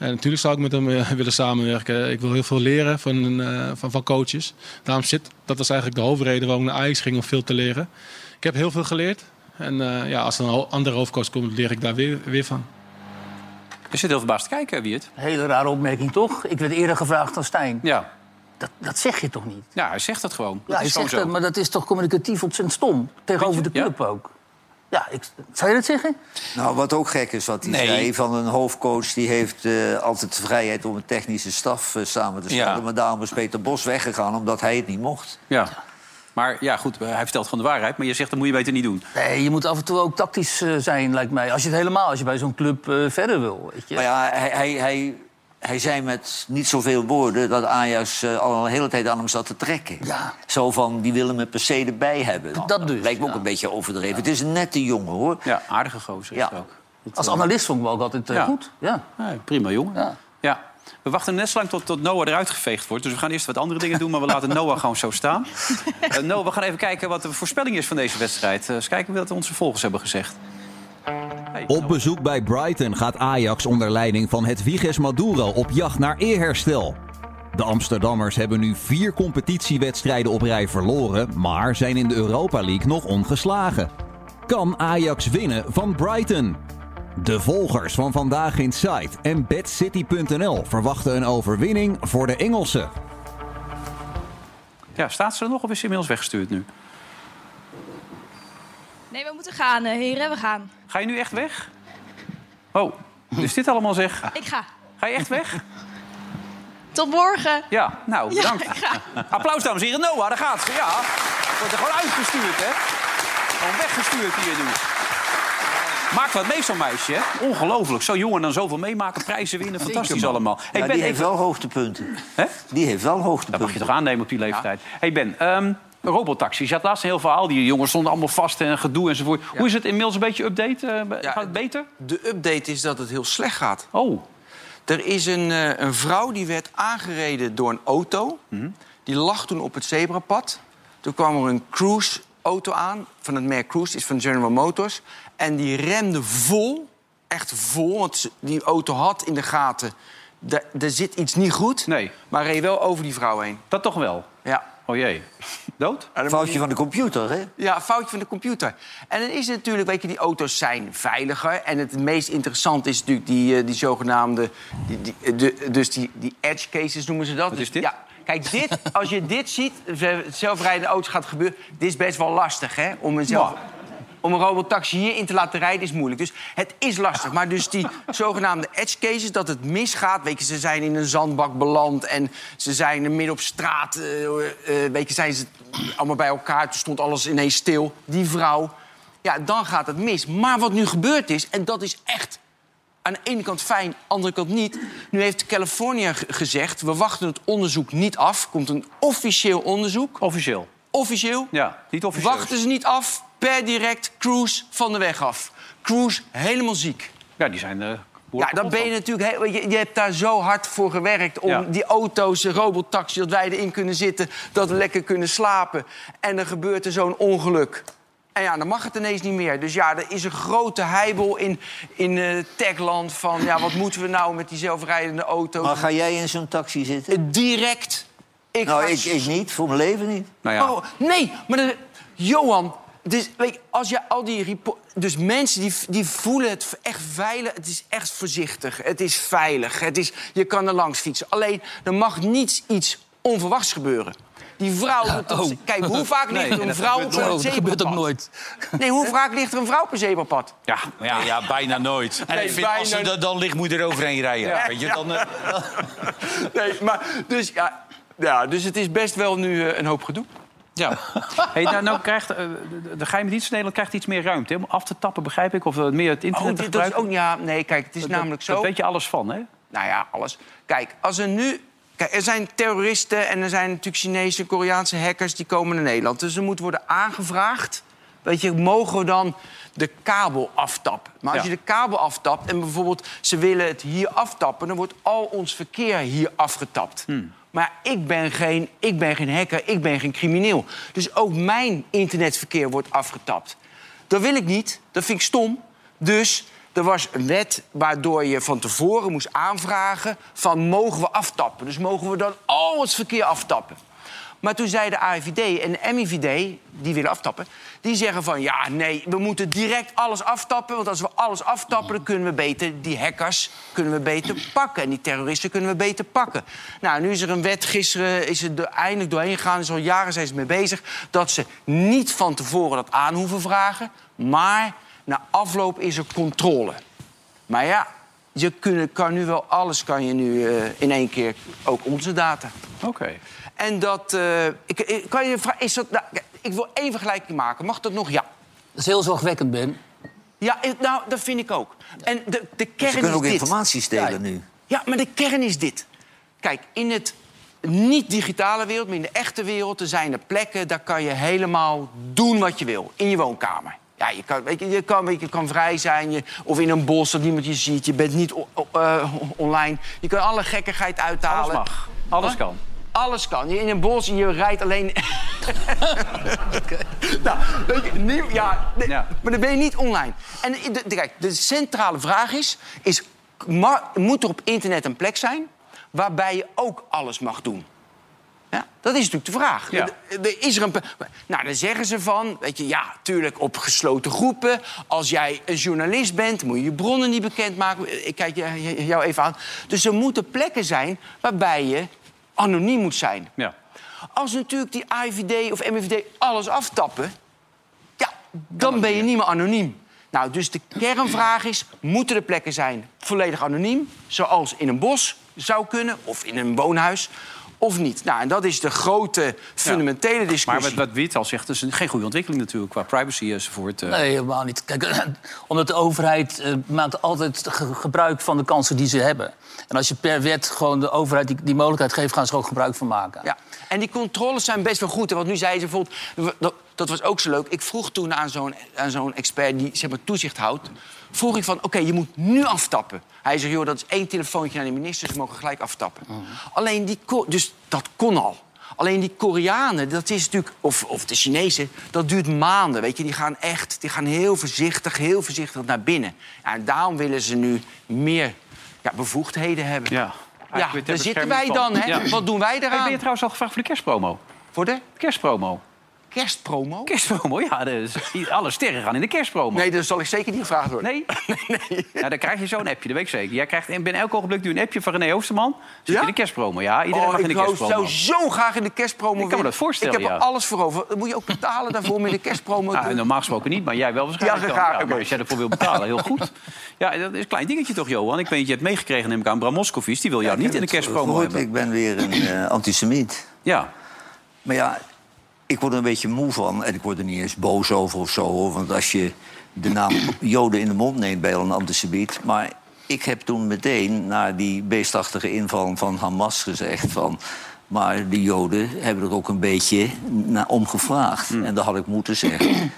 En natuurlijk zou ik met hem eh, willen samenwerken. Ik wil heel veel leren van, eh, van, van coaches. Daarom zit, dat was eigenlijk de hoofdreden waarom ik naar Ajax ging om veel te leren. Ik heb heel veel geleerd. En eh, ja, als er een andere hoofdcoach komt, leer ik daar weer, weer van. Je zit heel verbaasd te kijken, Wiert. Hele rare opmerking, toch? Ik werd eerder gevraagd dan Stijn. Ja. Dat, dat zeg je toch niet? Ja, hij zegt dat gewoon. Dat ja, gewoon zegt zo. dat, maar dat is toch communicatief ontzettend stom. Tegenover de club ook. Ja, ik, zou je dat zeggen? Nou, wat ook gek is wat hij Nee. zei van een hoofdcoach... die heeft eh, altijd de vrijheid om een technische staf eh, samen te stellen. Ja. Maar daarom is Peter Bos weggegaan omdat hij het niet mocht. Ja. Maar ja, goed, hij vertelt gewoon de waarheid. Maar je zegt, dat moet je beter niet doen. Nee, je moet af en toe ook tactisch eh, zijn, lijkt mij. Als je het helemaal, als je bij zo'n club eh, verder wil. Weet je. Maar ja, hij, hij, hij, hij zei met niet zoveel woorden... dat Ajax eh, al een hele tijd aan hem zat te trekken. Ja. Zo van, die willen me per se erbij hebben. Nou, Dat dus, lijkt me ook een beetje overdreven. Het is een nette jongen, hoor. Ja, aardige gozer is het ook. Als analist vond ik hem ook altijd eh, Ja. goed. Ja. Ja, prima jongen. Ja. Ja. We wachten net zo lang tot, tot Noah eruit geveegd wordt. Dus we gaan eerst wat andere dingen doen, maar we laten Noah gewoon zo staan. Eh, Noah, we gaan even kijken wat de voorspelling is van deze wedstrijd. Eh, eens kijken wat onze volgers hebben gezegd. Op bezoek bij Brighton gaat Ajax onder leiding van Hedwiges Maduro op jacht naar eerherstel. De Amsterdammers hebben nu vier competitiewedstrijden op rij verloren, maar zijn in de Europa League nog ongeslagen. Kan Ajax winnen van Brighton? De volgers van Vandaag in Site en BadCity.nl verwachten een overwinning voor de Engelsen. Ja, staat ze er nog of is ze inmiddels weggestuurd nu? Nee, we moeten gaan, eh, heren. We gaan. Ga je nu echt weg? Oh, is dit allemaal zeg? Ik ga. Ga je echt weg? Tot morgen. Ja, nou, Ja, bedankt. ik ga. Applaus, dames en heren. Noah, daar gaat ze. Ja, wordt er gewoon uitgestuurd, hè? Gewoon weggestuurd hier nu. Maakt wat mee, zo'n meisje, hè? Ongelooflijk. Zo jong en dan zoveel meemaken, prijzen winnen. Fantastisch allemaal. Ja, die heeft wel hoogtepunten. Hè? Die heeft wel hoogtepunten. Dat mag je toch aannemen op die leeftijd. hey Ben, ehm robotaxi. Je had laatst een heel verhaal. Die jongens stonden allemaal vast en gedoe enzovoort. Hoe is het inmiddels een beetje update? Eh, gaat het beter? De update is dat het heel slecht gaat. Oh. Er is een, eh, een vrouw die werd aangereden door een auto. Mhm. Die lag toen op het zebrapad. Toen kwam er een Cruise-auto aan, van het merk Cruise, is van General Motors. En die remde vol, echt vol, want die auto had in de gaten... er zit iets niet goed, nee. maar reed wel over die vrouw heen. Dat toch wel? Ja. Oh jee. Dood? Foutje van de computer, hè? Ja, foutje van de computer. En dan is het natuurlijk, weet je, die auto's zijn veiliger. En het meest interessante is natuurlijk die, eh, die zogenaamde... Die, die, de, dus die, die edge cases noemen ze dat. Wat is dit? Ja, kijk, dit, als je dit ziet, ze- zelfrijdende auto's gaat gebeuren... dit is best wel lastig, hè? Om een, zelf, om een robotaxi hierin te laten rijden is moeilijk. Dus het is lastig. Maar dus die zogenaamde edge cases, dat het misgaat... weet je, ze zijn in een zandbak beland en ze zijn midden op straat... eh, eh, weet je, zijn ze allemaal bij elkaar. Toen stond alles ineens stil. Die vrouw, ja, dan gaat het mis. Maar wat nu gebeurd is, en dat is echt aan de ene kant fijn, aan de andere kant niet. Nu heeft Californië ge- gezegd, we wachten het onderzoek niet af. Komt een officieel onderzoek. Officieel? Officieel. Ja, niet officieel. Wachten ze niet af, per direct Cruise van de weg af. Cruise helemaal ziek. Ja, die zijn... eh Ja, dan ben je natuurlijk... heel- je, je hebt daar zo hard voor gewerkt om Ja. die auto's, de robotaxi... dat wij erin kunnen zitten, dat we lekker kunnen slapen. En dan gebeurt er zo'n ongeluk. En ja, dan mag het ineens niet meer. Dus ja, er is een grote heibel in, in eh techland van... ja, wat moeten we nou met die zelfrijdende auto's? Maar ga jij in zo'n taxi zitten? Direct. Ik nou, ga ik, ik niet. Voor mijn leven niet. Nou Oh, nee, maar de- Johan, dus, weet je, als je al die dus mensen die, die voelen het echt veilig, het is echt voorzichtig, het is veilig, het is, je kan er langs fietsen. Alleen er mag niets iets onverwachts gebeuren. die vrouw... doet het- Kijk, hoe vaak ligt er een vrouw op een Oh, dat gebeurt ook zebrapad? nooit. Nee, hoe vaak ligt er een vrouw op een zebrapad? Ja, Ja, ja, bijna nooit. En Nee, ik vind, als ze er dan ligt, moet je er overheen rijden. Ja, Weet je, ja. dan, eh, Nee, maar dus ja, ja, dus het is best wel nu eh, een hoop gedoe. Ja. Hey, nou, nou krijgt, eh, de, geheime dienst in Nederland krijgt iets meer ruimte. Om af te tappen, begrijp ik. Of eh, meer het internet Oh, te dit, dat is ook, ja, nee, kijk, het is Dat- namelijk zo. Daar weet je alles van, hè? Nou ja, alles. Kijk, als er nu. Kijk, er zijn terroristen en er zijn natuurlijk Chinese, Koreaanse hackers die komen naar Nederland. Dus er moet worden aangevraagd. Weet je, mogen we dan de kabel aftappen? Maar als Ja. je de kabel aftapt en bijvoorbeeld ze willen het hier aftappen, dan wordt al ons verkeer hier afgetapt. Hmm. Maar ik ben, geen, ik ben geen hacker, ik ben geen crimineel. Dus ook mijn internetverkeer wordt afgetapt. Dat wil ik niet, dat vind ik stom. Dus er was een wet waardoor je van tevoren moest aanvragen... van mogen we aftappen? Dus mogen we dan al het verkeer aftappen? Maar toen zei de AIVD en de MIVD, die willen aftappen... die zeggen van ja, nee, we moeten direct alles aftappen... want als we alles aftappen, dan kunnen we beter die hackers kunnen we beter pakken. En die terroristen kunnen we beter pakken. Nou, nu is er een wet, gisteren is het er eindelijk doorheen gegaan... dus al jaren zijn ze mee bezig... dat ze niet van tevoren dat aan hoeven vragen... maar na afloop is er controle. Maar ja, je kan nu wel alles kan je nu eh, in één keer, ook onze data. Oké. En dat, eh, ik, ik, kan je vragen, is dat, nou, ik wil één vergelijking maken. Mag dat nog? Ja. Dat is heel zorgwekkend, Ben. Ja, nou, dat vind ik ook. En de, de kern Ze kunnen is ook dit. informatie stelen Ja, nu. Ja, maar de kern is dit. Kijk, in het niet-digitale wereld, maar in de echte wereld... er zijn er plekken, daar kan je helemaal doen wat je wil. In je woonkamer. Ja, je kan, weet je, je kan, je kan vrij zijn, je, of in een bos dat niemand je ziet. Je bent niet o- o- eh, online. Je kan alle gekkigheid uithalen. Alles mag. Alles kan. Alles kan. Je in een bos, je rijdt alleen... nou, weet je, nieuw, ja, nee, Ja. maar dan ben je niet online. En de, de- kijk, de centrale vraag is... is ma- moet er op internet een plek zijn waarbij je ook alles mag doen? Ja, dat is natuurlijk de vraag. Ja. De- is er een, nou, dan zeggen ze van, weet je, ja, tuurlijk op gesloten groepen. Als jij een journalist bent, moet je je bronnen niet bekendmaken. Ik kijk jou even aan. Dus er moeten plekken zijn waarbij je anoniem moet zijn. Ja. Als natuurlijk die IVD of MVD alles aftappen... ja, dan ben je niet meer anoniem. Nou, dus de kernvraag is, moeten er plekken zijn volledig anoniem... zoals in een bos zou kunnen, of in een woonhuis, of niet? Nou, en dat is de grote, fundamentele Maar discussie. wat, wat Wiet al zegt, is een, geen goede ontwikkeling natuurlijk... qua privacy enzovoort. eh. Nee, helemaal niet. Kijk, omdat de overheid eh, maakt altijd ge- gebruik van de kansen die ze hebben. En als je per wet gewoon de overheid die, die mogelijkheid geeft... gaan ze er ook gebruik van maken. Ja, en die controles zijn best wel goed. Want nu zei ze bijvoorbeeld, dat, dat was ook zo leuk. Ik vroeg toen aan zo'n aan zo'n expert die zeg maar, toezicht houdt... vroeg ik van, oké, je moet nu aftappen. Hij zegt, joh, dat is één telefoontje naar de minister... ze mogen gelijk aftappen. Alleen die... Dus dat kon al. Alleen die Koreanen, dat is natuurlijk, of, of de Chinezen, dat duurt maanden. Weet je, die gaan echt, die gaan heel voorzichtig, heel voorzichtig naar binnen. En daarom willen ze nu meer ja, bevoegdheden hebben. Ja. Daar zitten wij dan, hè? Ja. Wat doen wij eraan? ben je trouwens al gevraagd voor de kerstpromo? Voor de Kerstpromo. Kerstpromo? Kerstpromo, ja. Dus alle sterren gaan in de kerstpromo. Nee, dat zal ik zeker niet gevraagd worden. Nee? Ja, dan krijg je zo'n appje, dat weet ik zeker. Jij krijgt in- binnen elk ogenblik nu een appje van René Oosterman. Zit Ja? in de kerstpromo, ja. Iedereen Oh, mag in de ik kerstpromo. zou zo graag in de kerstpromo Ik kan me dat voorstellen, Ik heb ja. er alles voor over. Dan moet je ook betalen daarvoor om in de kerstpromo Ah, normaal gesproken niet, maar jij wel waarschijnlijk. Ja, graag, Ja, maar als jij ervoor wil betalen, heel goed. Ja, dat is een klein dingetje toch, Johan? Ik weet, je hebt meegekregen, neem ik aan, Bram Moskovic. Die wil jou niet in de kerstpromo hebben. Ik ben weer een eh, antisemiet. Ja. Maar ja, ik word er een beetje moe van. En ik word er niet eens boos over of zo. hoor. Want als je de naam Joden in de mond neemt bij een antisemiet... maar ik heb toen meteen na die beestachtige inval van Hamas gezegd... van, maar de Joden hebben er ook een beetje naar om gevraagd. En dat had ik moeten zeggen.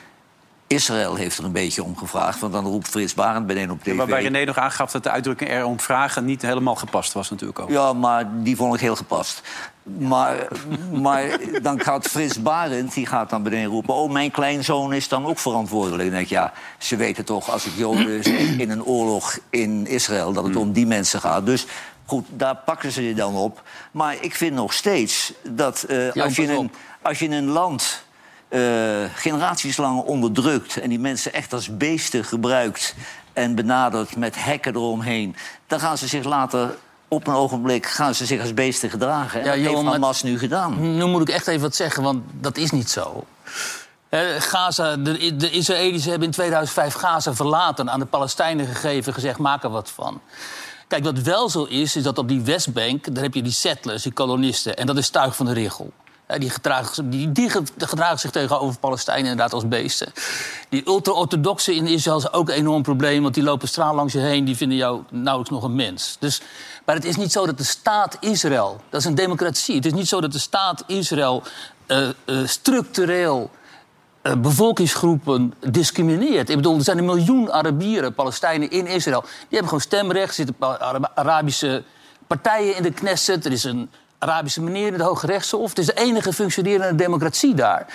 Israël heeft er een beetje om gevraagd. Want dan roept Frits Barend beneden op tv... Waarbij René nog aangaf dat de uitdrukking er om vragen niet helemaal gepast was natuurlijk ook. Ja, maar die vond ik heel gepast. Maar, maar dan gaat Frits Barend, die gaat dan beneden roepen... oh, mijn kleinzoon is dan ook verantwoordelijk. Dan denk ik, ja, ze weten toch als het Joden zeg, in een oorlog in Israël... dat het om die mensen gaat. Dus goed, daar pakken ze je dan op. Maar ik vind nog steeds dat eh, als, je een, als je in een land... eh, generaties lang onderdrukt en die mensen echt als beesten gebruikt en benadert met hekken eromheen, dan gaan ze zich later op een ogenblik gaan ze zich als beesten gedragen. En Ja, dat heeft Johan, Hamas nu gedaan. Nu moet ik echt even wat zeggen, want dat is niet zo. Gaza, de, de Israëli's hebben in 2005 Gaza verlaten, aan de Palestijnen gegeven, gezegd: maak er wat van. Kijk, wat wel zo is, is dat op die Westbank, daar heb je die settlers, die kolonisten, en dat is tuig van de richel. Die, gedragen, die, die ge- gedragen zich tegenover Palestijnen inderdaad als beesten. Die ultra-orthodoxen in Israël is ook een enorm probleem... want die lopen straal langs je heen, die vinden jou nauwelijks nog een mens. Dus, maar het is niet zo dat de staat Israël... dat is een democratie. Het is niet zo dat de staat Israël eh, eh, structureel eh, bevolkingsgroepen discrimineert. Ik bedoel, er zijn een miljoen Arabieren, Palestijnen in Israël. Die hebben gewoon stemrecht. Zitten Arabische partijen in de Knesset. Er is een Arabische meneer in het Hoge Rechtshof. Het is de enige functionerende democratie daar.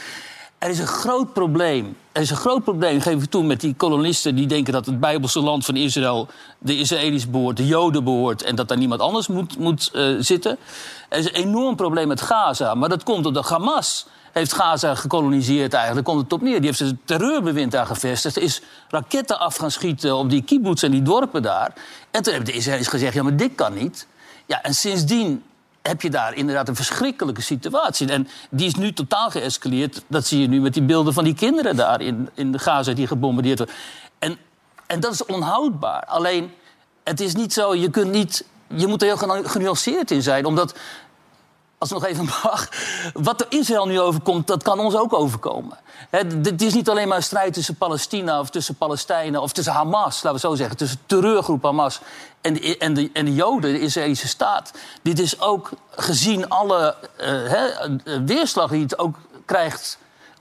Er is een groot probleem. Er is een groot probleem, geef ik toe, met die kolonisten... die denken dat het Bijbelse land van Israël de Israëli's behoort... de Joden behoort en dat daar niemand anders moet, moet eh, zitten. Er is een enorm probleem met Gaza. Maar dat komt omdat Hamas heeft Gaza gekoloniseerd eigenlijk. Komt het op neer. Die heeft zijn terreurbewind daar gevestigd. Is raketten af gaan schieten op die kibbutz en die dorpen daar. En toen hebben de Israëli's gezegd, ja, maar dit kan niet. Ja, en sindsdien heb je daar inderdaad een verschrikkelijke situatie. En die is nu totaal geëscaleerd. Dat zie je nu met die beelden van die kinderen daar in, in de Gaza die gebombardeerd worden. En, en dat is onhoudbaar. Alleen, het is niet zo, je kunt niet... Je moet er heel genu- genuanceerd in zijn, omdat... Als het nog even mag. Wat er Israël nu overkomt, dat kan ons ook overkomen. Het is niet alleen maar een strijd tussen Palestina of tussen Palestijnen... of tussen Hamas, laten we zo zeggen. Tussen terreurgroep Hamas en de, en de, en de Joden, de Israëlische staat. Dit is ook gezien alle eh, weerslag die het ook krijgt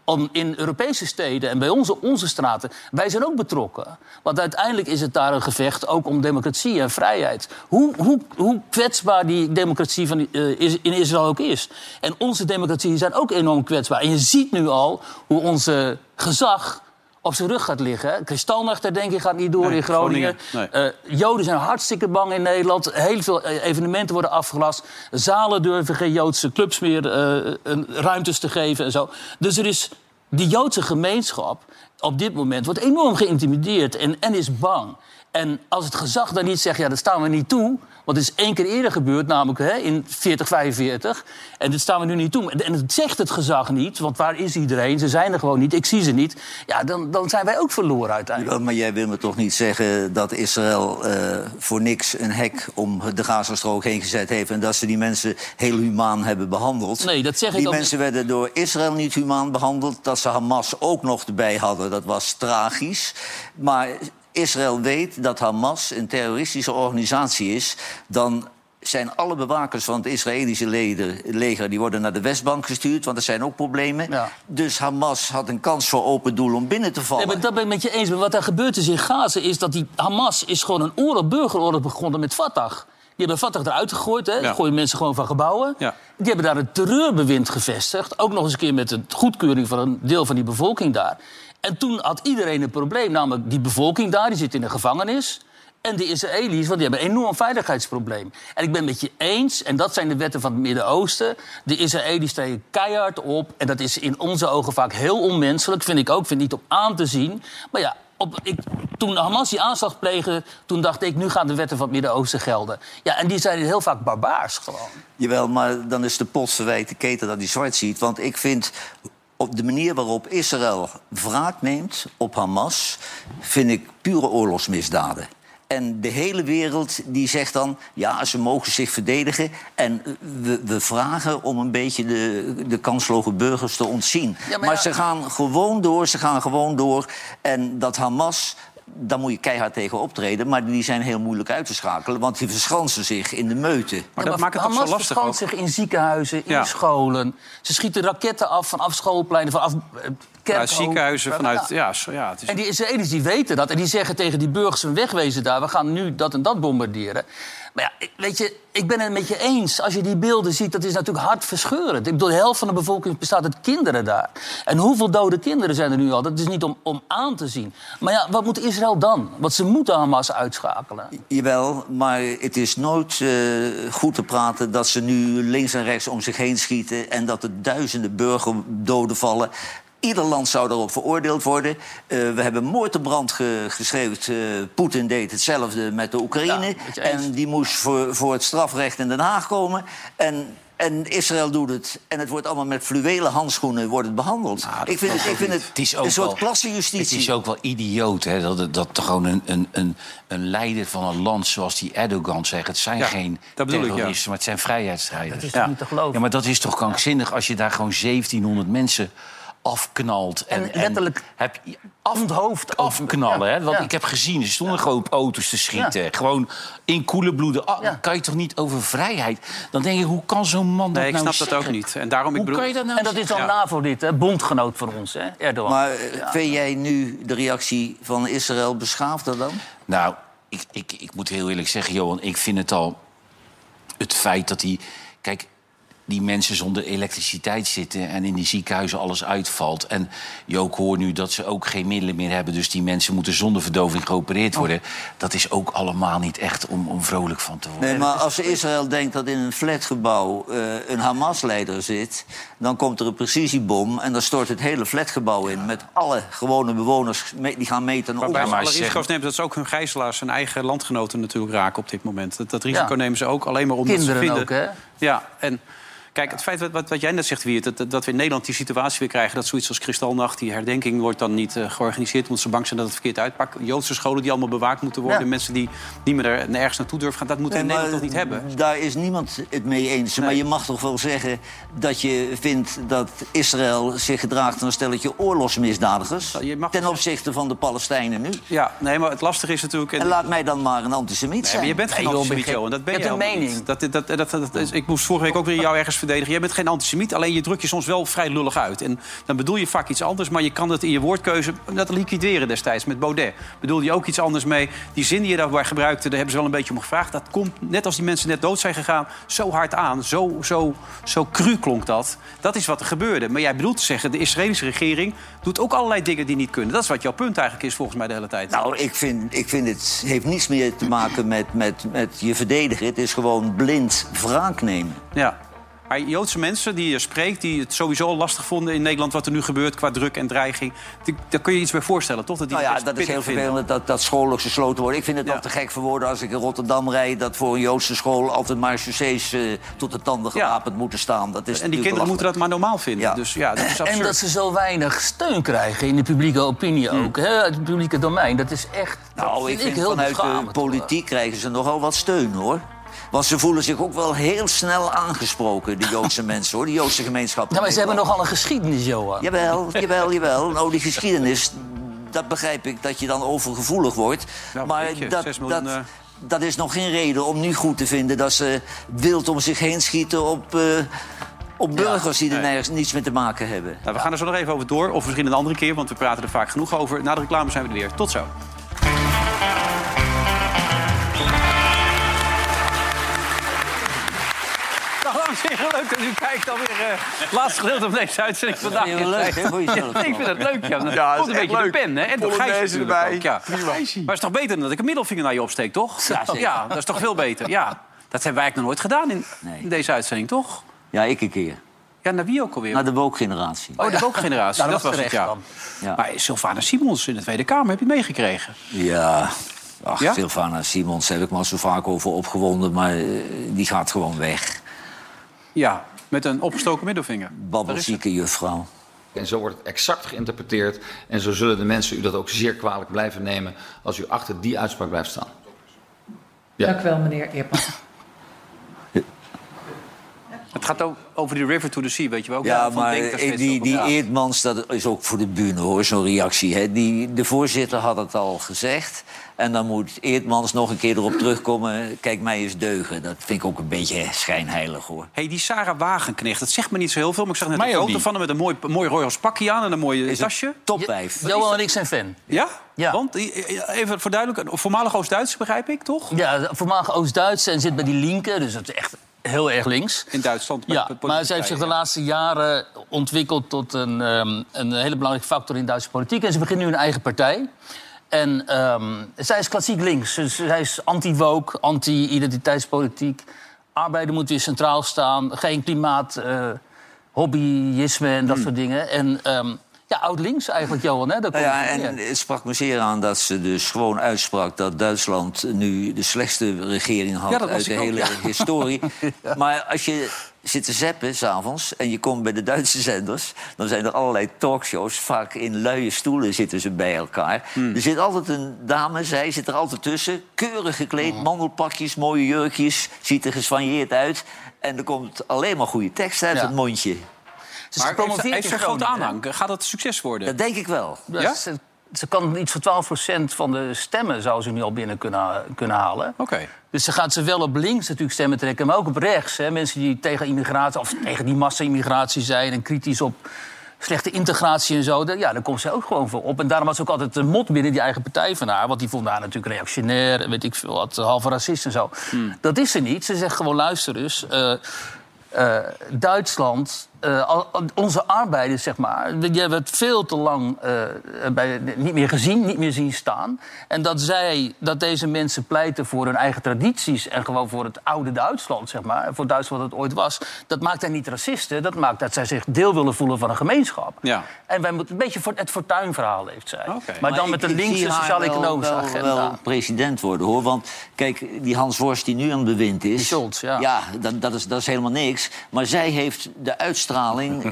om in Europese steden en bij onze, onze straten. Wij zijn ook betrokken. Want uiteindelijk is het daar een gevecht ook om democratie en vrijheid. Hoe, hoe, hoe kwetsbaar die democratie van, eh, in Israël ook is. En onze democratieën zijn ook enorm kwetsbaar. En je ziet nu al hoe onze gezag op zijn rug gaat liggen. Kristalnacht, denk ik, gaat niet door Nee, in Groningen. Groningen, Eh, Joden zijn hartstikke bang in Nederland. Heel veel eh, evenementen worden afgelast. Zalen durven geen Joodse clubs meer eh, een ruimtes te geven en zo. Dus er is die Joodse gemeenschap op dit moment wordt enorm geïntimideerd en, en is bang. En als het gezag dan niet zegt, ja, dat staan we niet toe... want het is één keer eerder gebeurd, namelijk hè, in 40, 45... en dat staan we nu niet toe. En het zegt het gezag niet, want waar is iedereen? Ze zijn er gewoon niet, ik zie ze niet. Ja, dan, dan zijn wij ook verloren uiteindelijk. Maar jij wil me toch niet zeggen dat Israël eh, voor niks een hek om de Gazastrook heen gezet heeft... en dat ze die mensen heel humaan hebben behandeld? Nee, dat zeg ik Die ook mensen werden door Israël niet humaan behandeld. Dat ze Hamas ook nog erbij hadden, dat was tragisch. Maar Israël weet dat Hamas een terroristische organisatie is... dan zijn alle bewakers van het Israëlische leger... die worden naar de Westbank gestuurd, want er zijn ook problemen. Dus Hamas had een kans voor open doel om binnen te vallen. Nee, maar dat ben ik met je eens. Maar wat er gebeurd is in Gaza is dat die Hamas is gewoon een oorlog, burgeroorlog begonnen met Fatah. Die hebben Fatah eruit gegooid. Hè? Ja. gooien mensen gewoon van gebouwen. Ja. Die hebben daar een terreurbewind gevestigd. Ook nog eens een keer met de goedkeuring van een deel van die bevolking daar. En toen had iedereen een probleem. Namelijk die bevolking daar, die zit in de gevangenis. En de Israëli's, want die hebben een enorm veiligheidsprobleem. En ik ben het met je eens, en dat zijn de wetten van het Midden-Oosten. De Israëli's treden keihard op. En dat is in onze ogen vaak heel onmenselijk. Vind ik ook, vind niet op aan te zien. Maar ja, op, ik, toen Hamas die aanslag pleegde, toen dacht ik... nu gaan de wetten van het Midden-Oosten gelden. Ja, en die zijn heel vaak barbaars gewoon. Jawel, maar dan is de pot verwijt de keten dat hij zwart ziet. Want ik vind op de manier waarop Israël wraak neemt op Hamas... vind ik pure oorlogsmisdaden. En de hele wereld die zegt dan, ja, ze mogen zich verdedigen. En we, we vragen om een beetje de, de kansloze burgers te ontzien. Ja, maar maar ja- ze gaan gewoon door, ze gaan gewoon door. En dat Hamas, daar moet je keihard tegen optreden. Maar die zijn heel moeilijk uit te schakelen, want die verschansen zich in de meute. Maar Ja, dat maakt het toch zo lastig verschanst ook? zich in ziekenhuizen, in Ja. scholen. Ze schieten raketten af vanaf schoolpleinen, vanaf. Vanuit ziekenhuizen, vanuit... Ja, zo- ja, het is... En die Israëli's die weten dat. En die zeggen tegen die burgers van wegwezen daar... we gaan nu dat en dat bombarderen. Maar ja, weet je, ik ben het met je eens. Als je die beelden ziet, dat is natuurlijk hartverscheurend. Ik bedoel, de helft van de bevolking bestaat uit kinderen daar. En hoeveel dode kinderen zijn er nu al? Dat is niet om, om aan te zien. Maar ja, wat moet Israël dan? Want ze moeten Hamas uitschakelen. Jawel, maar het is nooit eh, goed te praten dat ze nu links en rechts om zich heen schieten... en dat er duizenden burgerdoden vallen. Ieder land zou daarop veroordeeld worden. Eh, we hebben moord op brand ge- geschreven. Eh, Poetin deed hetzelfde met de Oekraïne. en die moest voor, voor het strafrecht in Den Haag komen. En, en Israël doet het. En het wordt allemaal met fluwelen handschoenen wordt het behandeld. ik vind het, ik vind het, is ook een soort klassenjustitie. Het is ook wel idioot hè, dat, dat gewoon een, een, een, een leider van een land zoals die Erdogan zegt... het zijn Ja, geen ja. terroristen, maar het zijn vrijheidsstrijders. Dat is toch niet te geloven? Ja, maar dat is toch krankzinnig als je daar gewoon 1700 1700 afknalt. En letterlijk heb je onthoofd. afknallen. Ja, Hè? Want ja. ik heb gezien, er stonden gewoon op auto's te schieten. Gewoon in koele bloeden. Ah, kan je toch niet over vrijheid... Dan denk je, hoe kan zo'n man dat Nee, ik nou snap dat ook niet. En daarom, ik bedoel... kan je dat nou En dat is dan Ja. NAVO-lid, hè? bondgenoot van ons, hè? Erdogan. Maar eh, vind jij nu de reactie van Israël beschaafder dan? Nou, ik, ik, ik moet heel eerlijk zeggen, Johan, ik vind het al het feit dat die. Kijk, die mensen zonder elektriciteit zitten en in die ziekenhuizen alles uitvalt. En je ook hoort nu dat ze ook geen middelen meer hebben. Dus die mensen moeten zonder verdoving geopereerd Oh. worden. Dat is ook allemaal niet echt om, om vrolijk van te worden. Nee, maar als Israël denkt dat in een flatgebouw eh, een Hamas-leider zit... dan komt er een precisiebom en dan stort het hele flatgebouw in... met alle gewone bewoners die gaan meten maar alle ze risico's nemen dat ze ook hun gijzelaars, hun eigen landgenoten natuurlijk raken op dit moment. Dat, dat risico Ja. nemen ze ook alleen maar omdat Kinderen ze vinden... ook, hè? Ja, en kijk, het feit wat, wat, jij net zegt, Wiert... Dat, dat we in Nederland die situatie weer krijgen... dat zoiets als Kristalnacht, die herdenking wordt dan niet eh, georganiseerd... omdat ze bang zijn dat het verkeerd uitpakt. Joodse scholen die allemaal bewaakt moeten worden. Ja. Mensen die niet meer er- nergens naartoe durven gaan. Dat moeten we in Nee, Nederland toch niet hebben? Daar is niemand het mee eens. Maar Nee. je mag toch wel zeggen dat je vindt dat Israël zich gedraagt... als een stelletje oorlogsmisdadigers... Nou, je mag ten opzichte van de Palestijnen nu. Ja, nee, maar het lastige is natuurlijk... en- En laat mij dan maar een antisemiet Nee, zijn. maar je bent geen Nee, antisemiet, Johan. Dat ben Je je hebt een mening. Dat, dat, dat, dat, dat is- ik moest vorige week ook weer jou ergens verdedigen. Jij bent geen antisemiet, alleen je drukt je soms wel vrij lullig uit. En dan bedoel je vaak iets anders, maar je kan het in je woordkeuze... dat liquideren destijds met Baudet. Bedoelde je ook iets anders mee. Die zin die je daarbij gebruikte, daar hebben ze wel een beetje om gevraagd. Dat komt, net als die mensen net dood zijn gegaan, zo hard aan. Zo, zo, zo cru klonk dat. Dat is wat er gebeurde. Maar jij bedoelt te zeggen, de Israëlische regering... doet ook allerlei dingen die niet kunnen. Dat is wat jouw punt eigenlijk is volgens mij de hele tijd. Nou, ik vind, ik vind het heeft niets meer te maken met, met, met je verdedigen. Het is gewoon blind wraak nemen. Ja. Maar Joodse mensen die je spreekt, die het sowieso lastig vonden in Nederland... wat er nu gebeurt qua druk en dreiging... daar kun je iets bij voorstellen, toch? Dat die Nou ja, dat is heel vervelend dat, dat scholen gesloten worden. Ik vind het Ja. nog te gek voor woorden als ik in Rotterdam rijd... dat voor een Joodse school altijd maar chaussées eh, tot de tanden Ja. gewapend moeten staan. Dat is En die kinderen moeten dat maar normaal vinden. Ja. Dus ja, dat is absurd. En dat ze zo weinig steun krijgen in de publieke opinie ook. Hè? Het publieke domein. Dat is echt. Nou, ik vind heel vanuit de politiek krijgen ze nogal wat steun, hoor. Want ze voelen zich ook wel heel snel aangesproken, de Joodse mensen, hoor. De Joodse gemeenschap. Ja, maar ze hebben nogal een geschiedenis, Johan. Jawel, jawel, jawel. Nou, die geschiedenis, dat begrijp ik dat je dan overgevoelig wordt. Nou, maar je, dat, miljoen, dat, eh. dat is nog geen reden om nu goed te vinden... dat ze wild om zich heen schieten op, eh, op burgers die er nee. nergens niets mee te maken hebben. Nou, we gaan er zo nog even over door. Of misschien een andere keer, want we praten er vaak genoeg over. Na de reclame zijn we er weer. Tot zo. Heren, leuk dat u kijkt alweer eh, het laatste gedeelte van deze uitzending vandaag. vind je wel leuk, hè, voor jezelf? Ja, ik vind het leuk, ja. Ja, dat een beetje leuk. de pen, hè? En toch Polonaise Gijs natuurlijk erbij. ook, ja. Prima. Maar het is toch beter dan dat ik een middelvinger naar je opsteek, toch? Ja, zeker. ja dat is toch veel beter. Ja, dat hebben wij eigenlijk nog nooit gedaan in, Nee. in deze uitzending, toch? Ja, ik een keer. Ja, naar wie ook alweer? Naar de woke-generatie. Oh, de woke-generatie. Nou, dat dat was het, ja. Ja. Maar Sylvana Simons in de Tweede Kamer, heb je meegekregen? Ja, ach, Ja? Sylvana Simons heb ik me al zo vaak over opgewonden... maar eh, die gaat gewoon weg. Ja, met een opgestoken middelvinger. Babbelzieke juffrouw. En zo wordt het exact geïnterpreteerd. En zo zullen de mensen u dat ook zeer kwalijk blijven nemen als u achter die uitspraak blijft staan. Ja. Dank u wel, meneer Eerdman. Het gaat ook over die River to the Sea, weet je wel? Ook Ja, van maar eh, die, die. Eerdmans, dat is ook voor de bühne hoor, zo'n reactie. Hè. Die, de voorzitter had het al gezegd. En dan moet Eerdmans nog een keer erop terugkomen. Kijk, mij eens deugen. Dat vind ik ook een beetje schijnheilig hoor. hey, die Sarah Wagenknecht, dat zegt me niet zo heel veel... maar ik zag net Mij een ook foto van haar met een mooi, mooi Royals pakje aan... en een mooi Is tasje. het topwijf. Johan en ik zijn fan. Ja? Ja. Want, even voor duidelijk, een voormalig Oost-Duits, begrijp ik, toch? Ja, voormalig Oost-Duits en zit bij die linken. Dus dat is echt heel erg links. In Duitsland. Ja, maar zij heeft zich de laatste jaren ontwikkeld tot een, ehm, een hele belangrijke factor in Duitse politiek. En ze begint nu een eigen partij. En ehm, zij is klassiek links. Dus zij is anti-woke, anti-identiteitspolitiek. Arbeider moet weer centraal staan. Geen klimaat, eh, hobbyisme en dat soort dingen. En ehm, Ja, oud-links eigenlijk, Johan. Hè? Daar Nou komt ja, en neer. het sprak me zeer aan dat ze dus gewoon uitsprak... dat Duitsland nu de slechtste regering had Ja, uit de ook, hele ja. historie. Maar als je zit te zappen s'avonds en je komt bij de Duitse zenders... dan zijn er allerlei talkshows. Vaak in luie stoelen zitten ze bij elkaar. Hmm. Er zit altijd een dame, zij zit er altijd tussen. Keurig gekleed, Oh. mandelpakjes, mooie jurkjes. Ziet er gesvanjeerd uit. En er komt alleen maar goede tekst uit Ja. het mondje. Is Maar heeft, heeft ze grote aanhang? Gaat dat succes worden? Dat denk ik wel. Ja, ze kan iets van 12% van de stemmen zou ze nu al binnen kunnen, kunnen halen. Oké. Dus ze gaat ze wel op links natuurlijk stemmen trekken, maar ook op rechts. Hè. Mensen die tegen immigratie of tegen die massa-immigratie zijn en kritisch op slechte integratie en zo. Ja, daar komt ze ook gewoon voor op. En daarom was ook altijd de mot binnen die eigen partij van haar. Want die vond haar natuurlijk reactionair, en weet ik veel wat, halve racist en zo. Dat is ze niet. Ze zegt gewoon, luister eens. eh, eh, Duitsland, eh, onze arbeiders, zeg maar... die hebben het veel te lang eh, bij, niet meer gezien, niet meer zien staan. En dat zij, dat deze mensen pleiten voor hun eigen tradities... en gewoon voor het oude Duitsland, zeg maar, voor Duitsland wat het ooit was... dat maakt hen niet racisten, dat maakt dat zij zich deel willen voelen van een gemeenschap. Ja. En wij moeten een beetje voor het fortuinverhaal heeft zij. Oké. Maar, dan met een linkse sociaal-economische agenda. wel president worden, hoor. Want kijk, die Hans Worst die nu aan het bewind is... Die Scholz, ja. Ja, dat, dat, is, dat is helemaal niks. Maar zij heeft de uitstraling...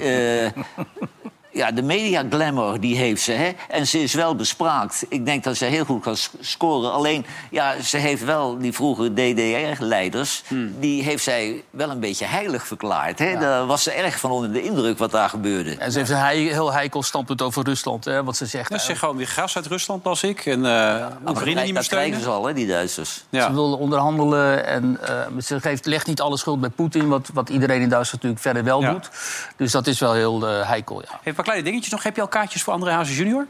eh, ja, de media glamour, die heeft ze. Hè? En ze is wel bespraakt. Ik denk dat ze heel goed kan scoren. Alleen, ja, ze heeft wel die vroegere DDR-leiders... Hmm. die heeft zij wel een beetje heilig verklaard. Hè? Daar was ze erg van onder de indruk wat daar gebeurde. En ze heeft een hei- heel heikel standpunt over Rusland, hè, wat ze zegt. Zeg gewoon weer gas uit Rusland, las ik. En uh, Oekraïne niet meer dat krijgen ze al, hè, die Duitsers. Ja. Ze willen onderhandelen en eh, ze geeft, legt niet alle schuld bij Poetin... Wat, wat iedereen in Duitsland natuurlijk verder wel Ja. doet. Dus dat is wel heel eh, heikel, ja. Paar kleine dingetjes nog. Heb je al kaartjes voor André Hazes junior?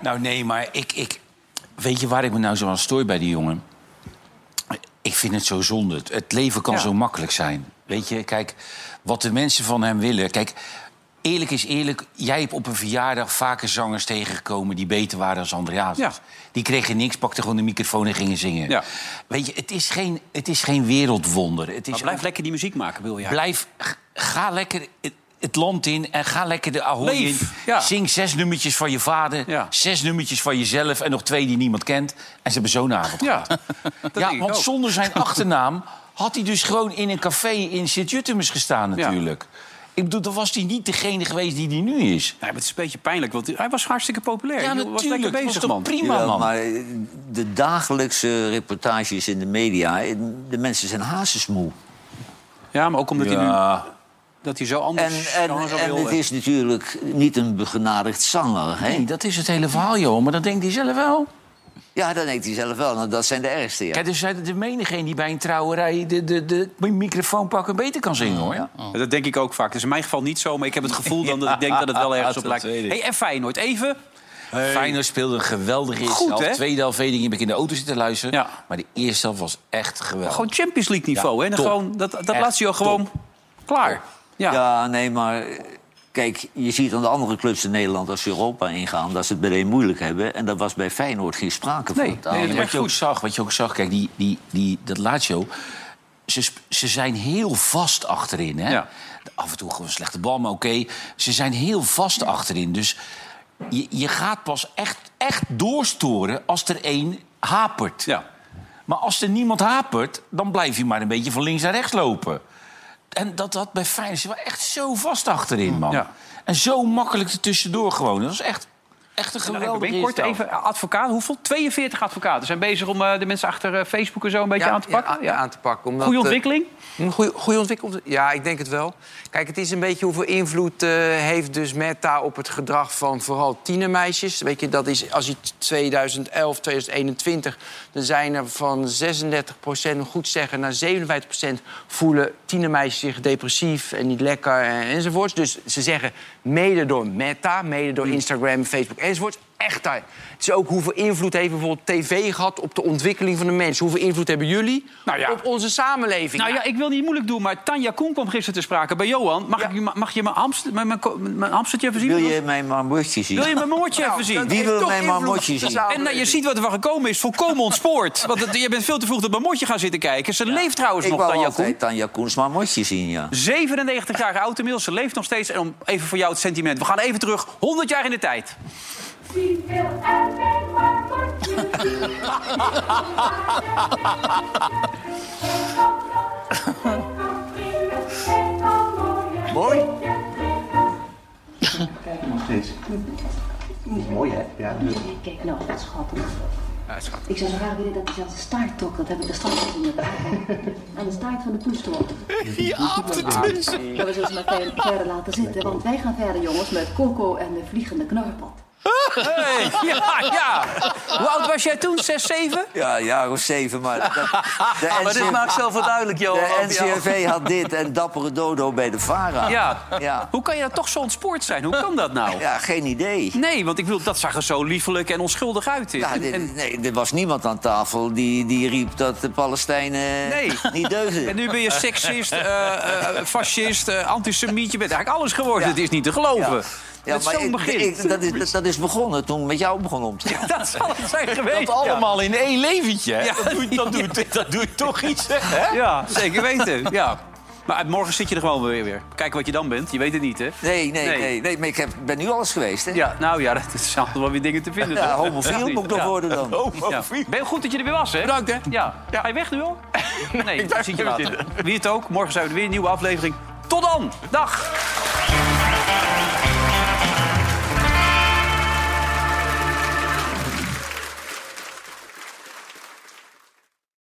Nou, nee, maar ik, ik... Weet je waar ik me nou zo aan stoor bij die jongen? Ik vind het zo zonde. Het- leven kan Ja. zo makkelijk zijn. Weet je, kijk, wat de mensen van hem willen... Kijk, eerlijk is eerlijk. Jij hebt op een verjaardag vaker zangers tegengekomen... die beter waren dan André Hazes. Ja. Die kregen niks, pakten gewoon de microfoon en gingen zingen. Ja. Weet je, het is geen, het is geen wereldwonder. Het is Maar blijf lekker die muziek maken, wil je? Blijf, ga lekker het, het land in en ga lekker de Ahoy in. Ja. Zing zes nummertjes van je vader, Ja. zes nummertjes van jezelf... en nog twee die niemand kent. En ze hebben zo'n avond Ja, gehad. ja, want ook. zonder zijn achternaam had hij dus gewoon in een café in Sint-Jutemus gestaan natuurlijk. Ik bedoel, dan was hij niet degene geweest die hij nu is. Nee, maar het is een beetje pijnlijk, want hij was hartstikke populair. Ja, Hij was natuurlijk. lekker was bezig, toch man. prima, Jawel, man. maar eh, de dagelijkse reportages in de media... eh, de mensen zijn hazesmoe. Ja, maar ook omdat hij nu Ja, dat hij zo En, anders en, en wil, het is natuurlijk niet een begenadigd zanger. Hè? nee, dat is het hele verhaal, joh. Maar dat denkt hij zelf wel. Ja, dat denkt hij zelf wel. Nou, dat zijn de ergste, ja. Kijk, er zijn de menigeen die bij een trouwerij de, de, de microfoon pakken beter kan zingen, hoor. Dat denk ik ook vaak. Dat is in mijn geval niet zo, maar ik heb het gevoel dan dat ik denk dat het wel ergens op lijkt. Hey, en Feyenoord, even. Feyenoord speelde een geweldige eerste Goed, helft. hè? Tweede helft weet ik, heb ik in de auto zitten luisteren. Ja. Maar de eerste helft was echt geweldig. Gewoon Champions League niveau, Ja, hè? En gewoon, dat dat laat je al gewoon klaar. Ja. Ja, nee, maar eh, kijk, je ziet aan de andere clubs in Nederland als ze Europa ingaan, dat ze het meteen moeilijk hebben. En dat was bij Feyenoord geen sprake van. Nee, wat je ook zag, wat je ook zag, kijk, die, die, die, dat Lazio... Ze, ze zijn heel vast achterin, hè? Ja. Af en toe gewoon een slechte bal, maar oké. Ze zijn heel vast achterin. Dus je, je gaat pas echt, echt doorstoren als er één hapert. Ja. Maar als er niemand hapert, dan blijf je maar een beetje van links naar rechts lopen. En dat had bij Feyenoord, waren echt zo vast achterin, man. Ja. En zo makkelijk ertussendoor gewoon. Dat was echt, echt een Nou, ik geweldige ben kort even advocaat. Hoeveel? 42 advocaten zijn bezig om eh, de mensen achter eh, Facebook en zo een beetje aan te pakken. Ja, aan te pakken. Omdat, Goede eh, ontwikkeling? Een goede, goede ontwikkeling? Ja, ik denk het wel. Kijk, het is een beetje hoeveel invloed eh, heeft dus Meta op het gedrag van vooral tienermeisjes. Weet je, dat is als je 2011, 2021, dan zijn er van 36 procent, goed zeggen, naar 57 procent voelen tienermeisjes zich depressief en niet lekker en, enzovoorts. Dus ze zeggen mede door Meta, mede door Instagram, Facebook enzovoorts. Echt daar. Het is ook hoeveel invloed heeft bijvoorbeeld tv gehad op de ontwikkeling van de mens. Hoeveel invloed hebben jullie Nou ja. op onze samenleving? Nou ja, ik wil niet moeilijk doen, maar Tanja Koen kwam gisteren te sprake bij Johan. Mag, ik, je- mag je mijn, hamster, mijn, mijn, ko- mijn hamstertje even zien? Wil je mijn marmotje zien? Wil je mijn moortje Nou, even zien? dat Wie wil mijn marmotje zien? En nou, je ziet wat er van gekomen is. Volkomen ontspoord. Want het- je bent veel te vroeg op mijn motje gaan zitten kijken. Ze leeft trouwens Ik nog, Tanja Koen. altijd Tanja Koens marmotje zien, ja. 97 jaar oud inmiddels. Ze leeft nog steeds. En om even voor jou het sentiment. We gaan even terug. 100 jaar in de tijd. Mooi. Kijk nou, wat schattig. Ik zou zo graag willen dat hij zelfs de staart trok. Dat heb ik de straks gezien met Aan de staart van de poes trok. Apt het dus. Maar we zullen ze maar ver- verder laten zitten. Want wij gaan verder, jongens, met Coco en de vliegende knorpot. Hey, ja, ja. Hoe oud was jij toen? 6, 7? Ja, een jaar of zeven, maar... Dat, de Maar dit maakt zoveel duidelijk, Johan. De NCRV had dit en dappere dodo bij de VARA. Ja. Ja. Hoe kan je nou toch zo ontspoord zijn? Hoe kan dat nou? Ja, geen idee. Nee, want ik wil, dat zag er zo liefelijk en onschuldig uit. Ja, dit- en- nee, er was niemand aan tafel die, die riep dat de Palestijnen Nee. niet deugden. En nu ben je seksist, eh, eh, fascist, eh, antisemiet. Je bent eigenlijk alles geworden. Het is niet te geloven. Ja, Met maar zo'n ik- begin. ik- dat, is, dat is begonnen toen met jou begon om te gaan. dat zal het zijn geweest. Dat allemaal in één leventje. hè? Ja. Dat, doet, dat, doet, dat doet toch iets, hè? Ja, zeker weten. Ja. Maar morgen zit je er gewoon weer. weer. Kijken wat je dan bent. Je weet het niet, hè? Nee, nee, Nee. nee. nee, maar ik heb, ben nu alles geweest, hè? Ja, nou ja, dat zijn altijd wel weer dingen te vinden. Ja, toch? homofiel moet ik nog Ja. worden dan. Ja. Ben je goed dat je er weer was, hè? Bedankt, hè. Ja. Ga je weg nu al? Nee, ik zie je later. Wie het ook, morgen zijn we er weer een nieuwe aflevering. Tot dan! Dag!